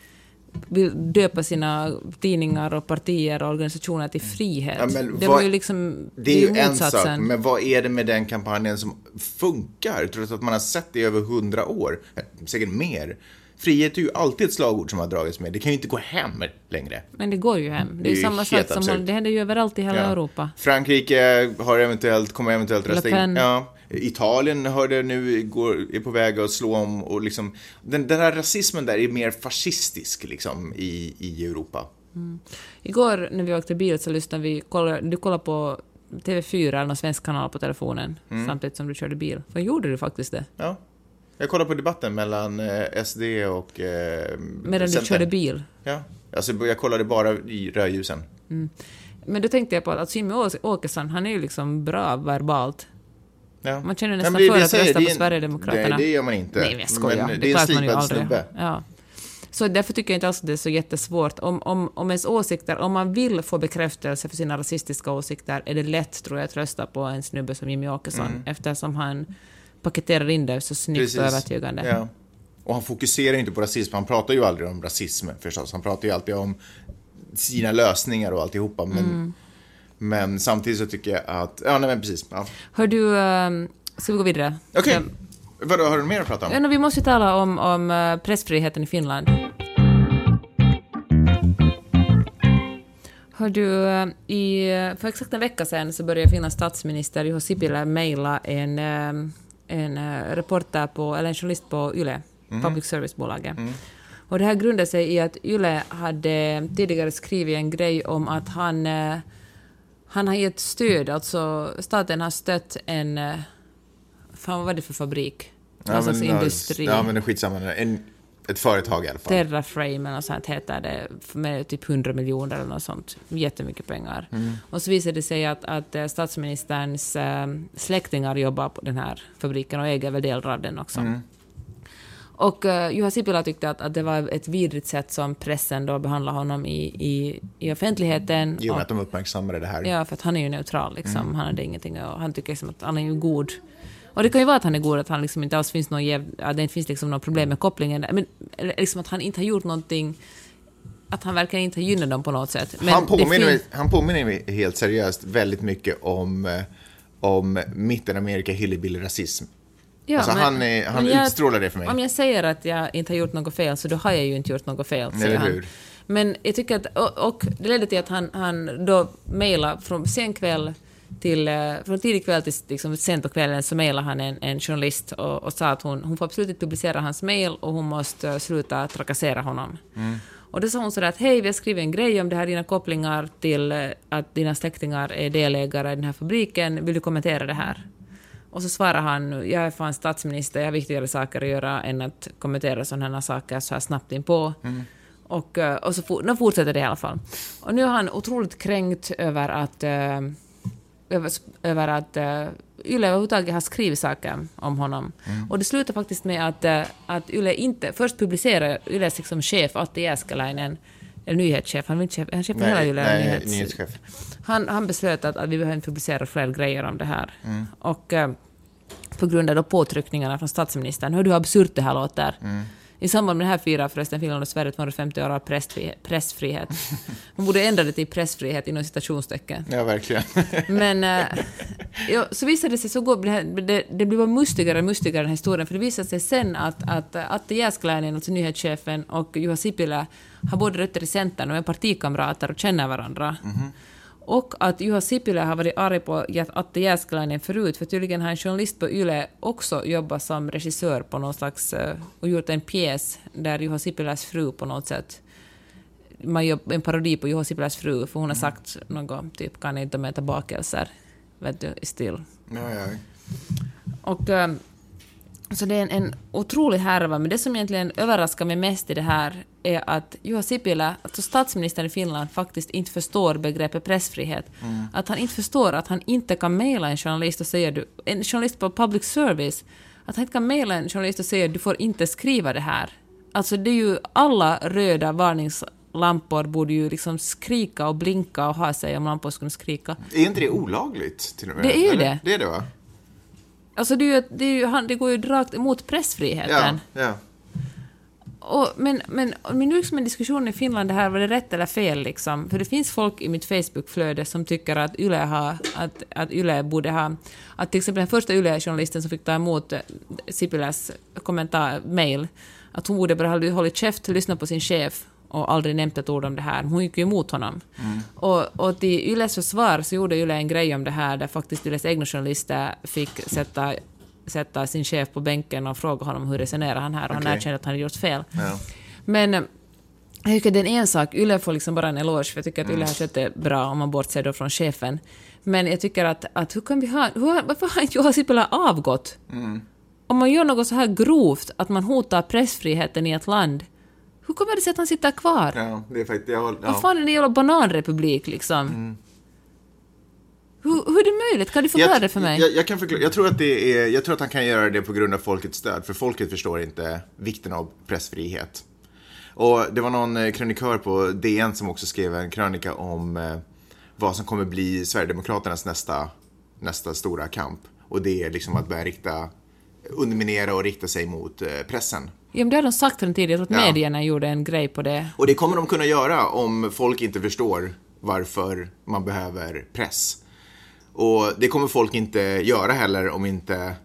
vill döpa sina tidningar och partier och organisationer till frihet? Ja, det vad- var ju liksom... Det är ju en sak, men vad är det med den kampanjen som funkar? Trots att man har sett det i över hundra år, eh, säkert mer. Frihet är ju alltid ett slagord som har dragits med. Det kan ju inte gå hem längre. Men det går ju hem. Det är Det är ju samma sak som... absurt. Det händer ju överallt i hela Ja. Europa. Frankrike har eventuellt, kommer eventuellt rösta in. Ja. Italien hörde nu går, är på väg att slå om och liksom den, den här rasismen där är mer fascistisk liksom i, i Europa. Igår när vi åkte bil så lyssnade vi... Kollade, du kollade på TV4 eller någon svensk kanal på telefonen Mm. samtidigt som du körde bil. Vad gjorde du faktiskt det? Ja. Jag kollade på debatten mellan eh, SD och eh, Medan du körde bil? Ja, alltså jag kollade bara i rödljusen. Men då tänkte jag på att Jimmy Åkesson, han är ju liksom bra verbalt. Ja. Man känner nästan men det för det att säger, rösta det på en- Sverigedemokraterna. Nej, det gör man inte. Nej, jag skojar. Men det är en slipad snubbe. Ja. Så därför tycker jag inte alls att det är så jättesvårt. Om, om, om ens åsikter, om man vill få bekräftelse för sina rasistiska åsikter, är det lätt, tror jag, att rösta på en snubbe som Jimmy Åkesson, Mm. eftersom han paketerar in det så snyggt och övertygande. Ja. Och han fokuserar inte på rasism, han pratar ju aldrig om rasism förstås. Han pratar ju alltid om sina lösningar och alltihopa. Men, Mm. men samtidigt så tycker jag att, ja nej men precis. Ja. Hör du, ehm, ska vi gå vidare? Okej, Ja. vadå, har du mer att prata om? Ja, no, vi måste ju tala om, om eh, pressfriheten i Finland. Hör du, eh, i, för exakt en vecka sedan så började Finlands statsminister Juha Sipilä mejla en, eh, en eh, reporter på, eller en journalist på YLE, public service-bolaget. Och det här grundar sig i att YLE hade tidigare skrivit en grej om att han, eh, han har gett stöd, alltså staten har stött en, eh, fan vad var det för fabrik? Någon sorts ja, industri. Ja, men skitsamma. En, ett företag i alla fall. Terraframe något sånt heter det, med typ 100 miljoner eller något sånt. Jättemycket pengar. Och så visade det sig att, att eh, statsministerns äh, släktingar jobbar på den här fabriken och äger väl delar av den också. Och uh, Juha Sipilä tyckte att, att det var ett vidrigt sätt som pressen då behandlade honom i, i, i offentligheten. I och Och- att de uppmärksammade det här. Ja, för att han är ju neutral. Liksom. Han hade ingenting och han tycker liksom att han är ju god. Och det kan ju vara att han är god, att han liksom inte alls finns någon jäv, att det inte finns liksom något problem med kopplingen. Men liksom att han inte har gjort någonting, att han verkligen inte har gynnat dem på något sätt. Men han, påminner mig, han påminner helt seriöst väldigt mycket om, eh, om Mittenamerika hillbilly-rasism. Ja, alltså men- han är, han jag- utstrålar det för mig. Om jag säger att jag inte har gjort något fel, så då har jag ju inte gjort något fel, Eller han. Men jag tycker att, och, och det ledde till att han, han då mejlade från sen kväll till, eh, från tidig kväll till liksom, sent på kvällen så mejlade han en, en journalist och, och sa att hon, hon får absolut inte publicera hans mejl och hon måste eh, sluta trakassera honom. Och då sa hon sådär att hej, vi har skrivit en grej om det här, dina kopplingar till eh, att dina släktingar är delägare i den här fabriken, vill du kommentera det här? Och så svarar han, jag är fan statsminister, jag har viktigare saker att göra än att kommentera sådana här saker så här snabbt inpå. Och, eh, och så for, fortsätter det i alla fall. Och nu är han otroligt kränkt över att, eh, över, över att uh, Yle överhuvudtaget har skrivit saker om honom. Och det slutar faktiskt med att, eh, att Yle inte... Först publicerar Yles liksom chef, Atte Jääskeläinen, eller nyhetschef, han chef, han chef för hela nej, Yle. nej, nyhets- nyhetschef. han, han beslöt att, att vi behöver inte publicera fler grejer om det här. Och eh, på grund av då påtryckningarna från statsministern, hur du absurt det här låter. I samband med det här firar förresten Finland och Sverige 250 år av pressfrihet. pressfrihet. Man borde ändra det till pressfrihet inom citationstecken. Ja, verkligen. Men eh, ja, så visade det sig, så går, det, det, blir bara mustigare och mustigare den här historien, för det visade sig sen att, att eh, Atte Jääskeläinen, alltså nyhetschefen, och Juha Sipilä har både rötter i Centern och är partikamrater och känner varandra. Och att Juha Sipilä har varit arg på Atte Jääskeläinen förut, för tydligen har en journalist på YLE också jobbat som regissör på någon slags, eh, och gjort en pjäs där Juha Sipiläs fru på något sätt man gör en parodi på Juha Sipiläs fru, för hon har sagt något, typ kan inte mäta bakelser, vet du, i stil. ja, ja. Och, eh, så det är en, en otrolig härva, men det som egentligen överraskar mig mest i det här är att Juha Sipilä, alltså statsministern i Finland, faktiskt inte förstår begreppet pressfrihet. Att han inte förstår att han inte kan mejla en journalist och säga, du, en journalist på public service, att han inte kan mejla en journalist och säga du får inte skriva det här. Alltså det är ju alla röda varningslampor borde ju liksom skrika och blinka och ha sig om lampor skulle skrika. Är inte det olagligt? Till och med? Det är ju det. Det är det, va? Alltså det, är ju, det, är ju, det går ju rakt emot pressfriheten. Ja, ja. Och, men, men, men nu liksom en diskussion i Finland, det här, var det rätt eller fel? Liksom? För det finns folk i mitt Facebookflöde som tycker att Yle, har, att, att Yle borde ha... Att till exempel den första Yle-journalisten som fick ta emot eh, Sipiläs kommentar, mail, att hon borde bara ha hållit käft, lyssnat på sin chef och aldrig nämnt ett ord om det här. Hon gick ju emot honom. Och, och till Yles försvar så gjorde Yle en grej om det här där faktiskt Yles egna journalister fick sätta, sätta sin chef på bänken och fråga honom hur resonerar han här och han Okej. erkände att han hade gjort fel. ja. Men jag tycker det är en sak, Yle får liksom bara en eloge, för jag tycker att Yle har skött det bra om man bortser då från chefen. Men jag tycker att, att hur kan vi ha, hur, varför har inte Juha Sipilä avgått? Om man gör något så här grovt, att man hotar pressfriheten i ett land, hur kommer det sig att han sitter kvar? ja, det är faktiskt... Jag, håller- Vad ja. fan är det jävla bananrepublik liksom? Hur, hur är det möjligt? Kan du förklara det för mig? Jag, jag, kan förklara, jag, tror att det är, jag tror att han kan göra det på grund av folkets stöd, för folket förstår inte vikten av pressfrihet. Och det var någon eh, krönikör på DN som också skrev en krönika om eh, vad som kommer bli Sverigedemokraternas nästa, nästa stora kamp. Och det är liksom att börja rikta, underminera och rikta sig mot eh, pressen. Ja, men det har de sagt redan tidigare. Att Ja. medierna gjorde en grej på det. Och det kommer de kunna göra om folk inte förstår varför man behöver press. Och det kommer folk inte göra heller om inte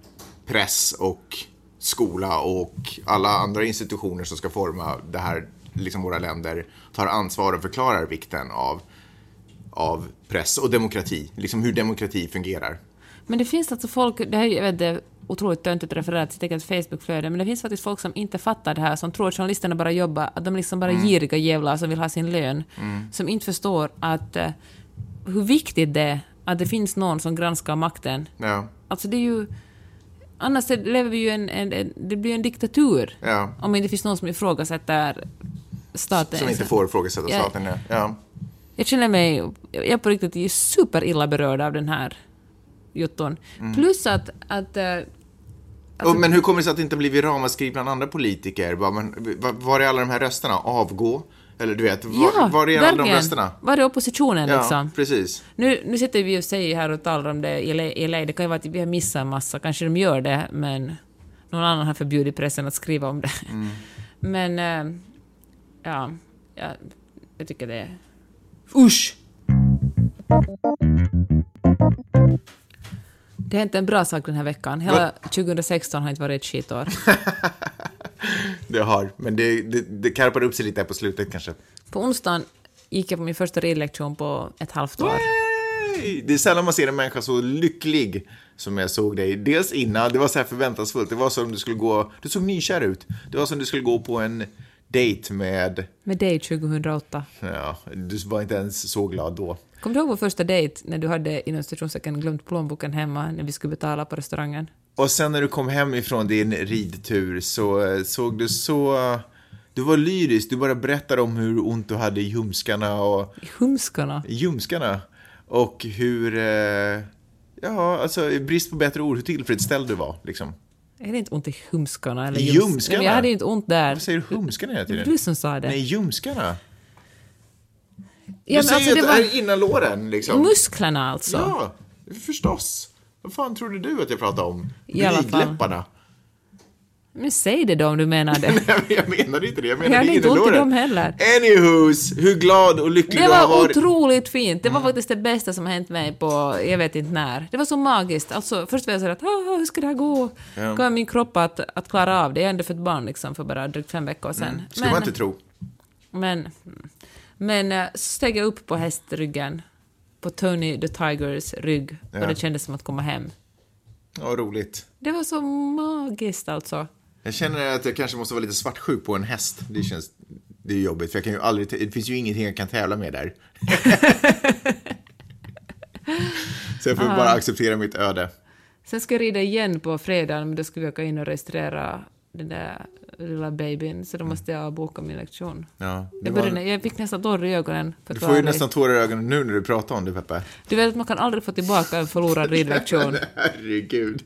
press och skola och alla andra institutioner som ska forma det här, liksom våra länder, tar ansvar och förklarar vikten av, av press och demokrati. Liksom hur demokrati fungerar. Men det finns alltså folk, det här är jag vet, otroligt töntigt att referera till sitt eget Facebookflöde, men det finns faktiskt folk som inte fattar det här, som tror att journalisterna bara jobbar, att de liksom bara giriga jävlar som vill ha sin lön, som inte förstår att eh, hur viktigt det är att det finns någon som granskar makten. Ja, Alltså det är ju... Annars lever vi ju en, en, en... Det blir en diktatur. ja. Om det inte finns någon som ifrågasätter staten. Som inte får ifrågasätta Ja. staten. Ja. Ja. Jag känner mig... Jag är på riktigt superilla berörd av den här jotton. Mm. Plus att... att eh, Och, men hur kommer det sig att det inte blivit ramaskri bland andra politiker? Var är alla de här rösterna? Avgå? Eller du vet, var, ja, var är de rösterna? Var är oppositionen Ja, liksom? precis. Nu, nu sitter vi och säger här och talar om det i LA, i LA. Det kan ju vara att vi har missat en massa. Kanske de gör det, men någon annan har förbjudit pressen att skriva om det. Mm. Men, eh, ja, ja, jag tycker det är... Usch! Det har hänt en bra sak den här veckan. Hela 2016 har inte varit ett skitår. Det har, men det, det, det karpade upp sig lite här på slutet kanske. På onsdagen gick jag på min första ridlektion på ett halvt år. Yay! Det är sällan man ser en människa så lycklig som jag såg dig. Dels innan, det var så här förväntansfullt. Det var som du skulle gå, du såg nykär ut. Det var som du skulle gå på en dejt med, Med dig 2008. ja, du var inte ens så glad då. Kommer du ihåg vår första dejt när du hade inom stationstecken glömt plånboken hemma när vi skulle betala på restaurangen? Och sen när du kom hem ifrån din ridtur så eh, såg du så... Du var lyrisk, du bara berättade om hur ont du hade i ljumskarna och... I humskarna. i Ljumskarna. Och hur... Eh, ja, alltså i brist på bättre ord, hur tillfredsställd du var liksom. Jag hade inte ont i humskarna. Eller ljums- ljumskarna? Men Jag hade inte ont där. Vad säger du humskarna hela Det tiden? du som sa det. Nej, ljumskarna. ja, du säger alltså, ju det att det var är innan låren liksom. musklerna alltså. Ja, förstås. Vad fan trodde du att jag pratade om? Blygdläpparna. Men säg det då om du menar det. Nej, men jag menade inte det. Jag Jag menade hade inte ont i dem heller. Anywhos, hur glad och lycklig Det du har var varit. otroligt fint. Det Mm. var faktiskt det bästa som hänt mig på jag vet inte när. Det var så magiskt. Alltså, först var jag sådär att "Ah, hur ska det här gå? Ja. Kommer min kropp att, att klara av det? Jag har ändå fött barn liksom för bara drygt fem veckor sedan. Skulle man inte tro. Men, men eh, så steg jag upp på hästryggen, på Tony the Tigers rygg, Ja. och det kändes som att komma hem. Ja, roligt. Det var så magiskt alltså. Jag känner att jag kanske måste vara lite svartsjuk på en häst. Det känns... Det är jobbigt, för jag kan ju aldrig... Det finns ju ingenting jag kan tävla med där. Så jag får Ah. bara acceptera mitt öde. Sen ska jag rida igen på fredag, men då ska vi åka in och registrera den där lilla babyn, så då måste jag boka min lektion. Ja, Jag, började, jag fick nästan tårar i ögonen. För Du får ju nästan tårar i ögonen nu när du pratar om det, Peppe. Du vet att man kan aldrig få tillbaka en förlorad ridlektion. Herregud.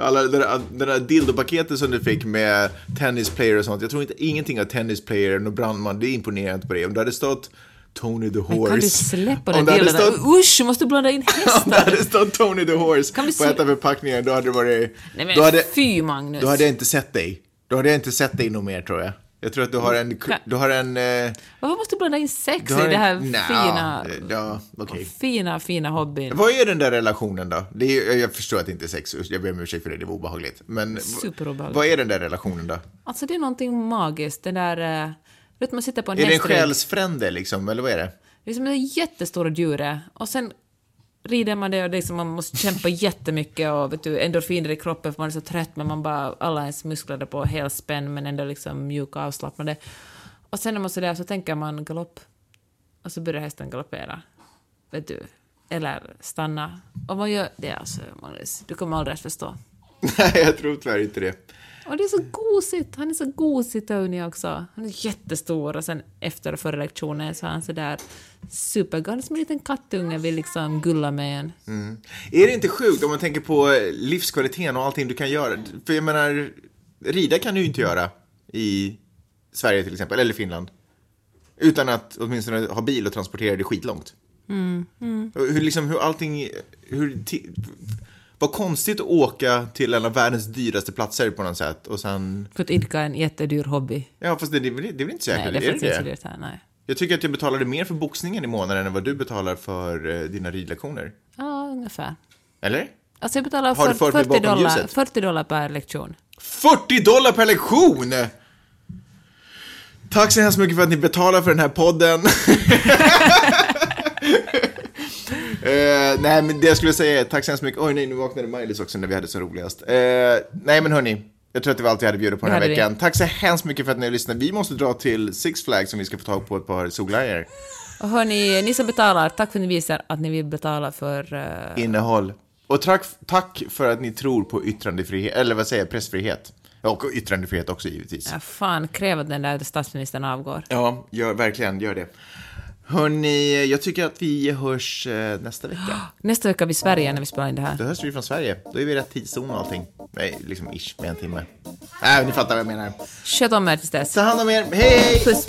Alla, det där, det där dildopaketet som du fick med tennisplayer och sånt. Jag tror inte ingenting av tennisplayer och brandman, det är imponerande på det. Om det hade stått Tony the Horse. Men kan du släppa den bilden? stått, Usch, måste du blanda in Om det hästar? hade stått Tony the Horse Kan vi på ett av förpackningarna, då hade det varit... Nej men då, hade, fy Magnus. då hade jag inte sett dig. Då hade jag inte sett dig nog mer, tror jag. Jag tror att du har en... Kan- Du har en... eh, Varför måste du blanda in sex i det här en, Nja, fina, Ja, okej. fina, fina hobbyn? Vad är den där relationen då? Är, jag förstår att det inte är sex, jag ber om ursäkt för det, det var obehagligt. Men Superobehagligt. vad är den där relationen då? Alltså det är någonting magiskt, den där... eh, Vet man sitter på en Är det en själsfrände liksom, eller vad är det? Det är som det jättestora djuret. Och sen rider man det och det är som man måste kämpa jättemycket och vet du, endorfiner i kroppen för man är så trött men man bara, alla ens muskler är på helspänn men ändå liksom mjuka och avslappnade. Och sen när man så där så tänker man galopp. Och så börjar hästen galoppera. Vet du. Eller stanna. Och man gör det alltså, Magnus. Du kommer aldrig att förstå. Nej, jag tror tyvärr inte det. Och det är så gosigt. Han är så gosig, Tony också. Han är jättestor och sen efter och före lektionen så är han sådär supergod. Som en liten kattunge vill liksom gulla med en. Är det inte sjukt om man tänker på eh, livskvaliteten och allting du kan göra? För jag menar, rida kan du ju inte göra i Sverige till exempel, eller Finland. Utan att åtminstone ha bil och transportera det skitlångt. Mm, Hur, liksom, hur allting... Hur, vad konstigt att åka till en av världens dyraste platser på något sätt och sen... För att idka en jättedyr hobby. Ja, fast det, det, det är väl inte så Nej, det är Är inte det så det? dyrt här, nej. Jag tycker att jag betalade mer för boxningen i månaden än vad du betalar för eh, dina ridlektioner. Ja, ungefär. Eller? Alltså jag betalar Har du för fört mig 40 bakom dollar, ljuset? 40 dollar per lektion. 40 dollar per lektion! Tack så hemskt mycket för att ni betalar för den här podden. Eh, nej, men det jag skulle säga är tack så hemskt mycket. Oj, nej, nu vaknade Maj-Lis också när vi hade så roligast. Eh, nej, men hörni. Jag tror att det var allt vi hade bjudit på den här hade vi. veckan. Tack så hemskt mycket för att ni har lyssnat. Vi måste dra till Six Flags som vi ska få tag på ett par solglajjor. Och hörni, ni som betalar, tack för att ni visar att ni vill betala för... eh, Innehåll. Och tack, tack för att ni tror på yttrandefrihet, eller vad säger jag, pressfrihet. Och yttrandefrihet också givetvis. ja, fan, kräv att den där statsministern avgår. Ja, gör, verkligen, gör det. Hörni, jag tycker att vi hörs eh, nästa vecka. Nästa vecka är vi i Sverige när vi spelar in det här. Då hörs vi från Sverige. Då är vi i rätt tidszon och allting. Nej, liksom ish, med en timme. Nej, ni fattar vad jag menar. Sköt om er tills dess. Ta hand om er, hej! Puss!